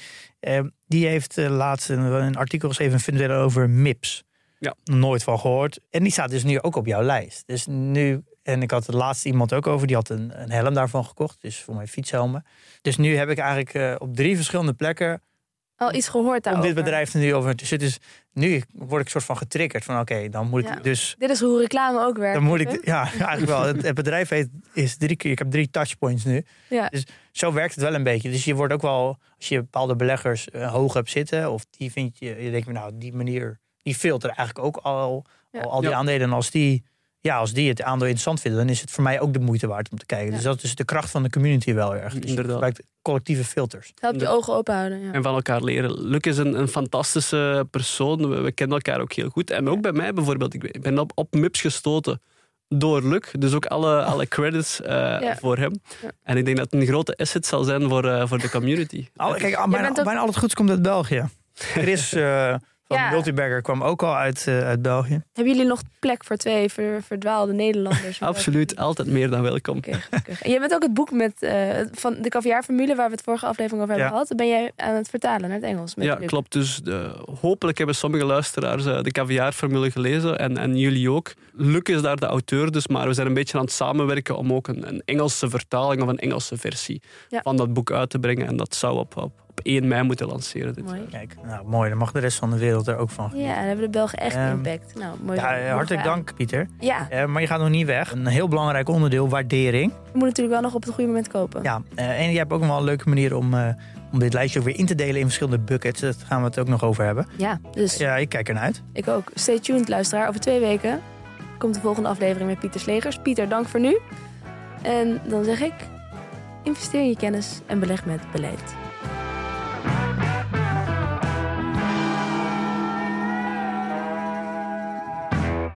Uh, die heeft uh, laatst een, een, artikel geschreven, funderen over MIPS. Ja. Nooit van gehoord. En die staat dus nu ook op jouw lijst. Dus nu, en ik had het laatste iemand ook over, die had een, een helm daarvan gekocht. Dus voor mijn fietshelmen. Dus nu heb ik eigenlijk op drie verschillende plekken al iets gehoord daarover. Om dit bedrijf er nu over te zitten. Dus nu word ik soort van getriggerd van oké, dan moet ik dus. Dit is hoe reclame ook werkt. Dan moet ik, ja, eigenlijk wel. Het, bedrijf heeft, is drie keer. Ik heb drie touchpoints nu. Ja. Dus zo werkt het wel een beetje. Dus je wordt ook wel, als je bepaalde beleggers uh, hoog hebt zitten, of die vind je, je denkt, nou, die manier, die filter eigenlijk ook al, al, al die aandelen. En als die ja, als die het aandeel interessant vinden, dan is het voor mij ook de moeite waard om te kijken. Dus dat is de kracht van de community wel erg. Dus Inderdaad. collectieve filters. Help je ogen open houden. Ja. En van elkaar leren. Luc is een, een fantastische persoon. We, kennen elkaar ook heel goed. En ook bij mij bijvoorbeeld. Ik ben op, op MIPS gestoten door Luc. Dus ook alle, (laughs) alle credits uh, voor hem. Ja. En ik denk dat het een grote asset zal zijn voor, uh, voor de community. Al, kijk, bijna, bijna al het goeds komt uit België. Er is... Uh, Van Ja. Multiberger kwam ook al uit, eh, uit België. Hebben jullie nog plek voor twee ver- verdwaalde Nederlanders? (laughs) Absoluut, altijd meer dan welkom. En jij bent ook het boek met, eh, van de caviarformule, waar we het vorige aflevering over hebben Ja. gehad. Ben jij aan het vertalen naar het Engels? Met Ja, Luc? klopt. Dus de, hopelijk hebben sommige luisteraars eh, de caviarformule gelezen en, en jullie ook. Luc is daar de auteur, dus, maar we zijn een beetje aan het samenwerken om ook een, een Engelse vertaling of een Engelse versie Ja. van dat boek uit te brengen. En dat zou op, op 1 mei moeten lanceren. Dit Mooi. Kijk, nou mooi. Dan mag de rest van de wereld er ook van. Ja, dan hebben de Belgen echt Ehm, impact. Nou, mooi. Ja, hartelijk aan. dank, Pieter. Ja, Eh, maar je gaat nog niet weg. Een heel belangrijk onderdeel, waardering. we moeten natuurlijk wel nog op het goede moment kopen. Ja, eh, en je hebt ook nog wel een leuke manier om, eh, om dit lijstje ook weer in te delen in verschillende buckets. Daar gaan we het ook nog over hebben. Ja, dus Ja, ik kijk ernaar uit. ik ook. Stay tuned, luisteraar. Over twee weken komt de volgende aflevering met Pieter Slegers. Pieter, dank voor nu. En dan zeg ik, investeer in je kennis en beleg met beleid.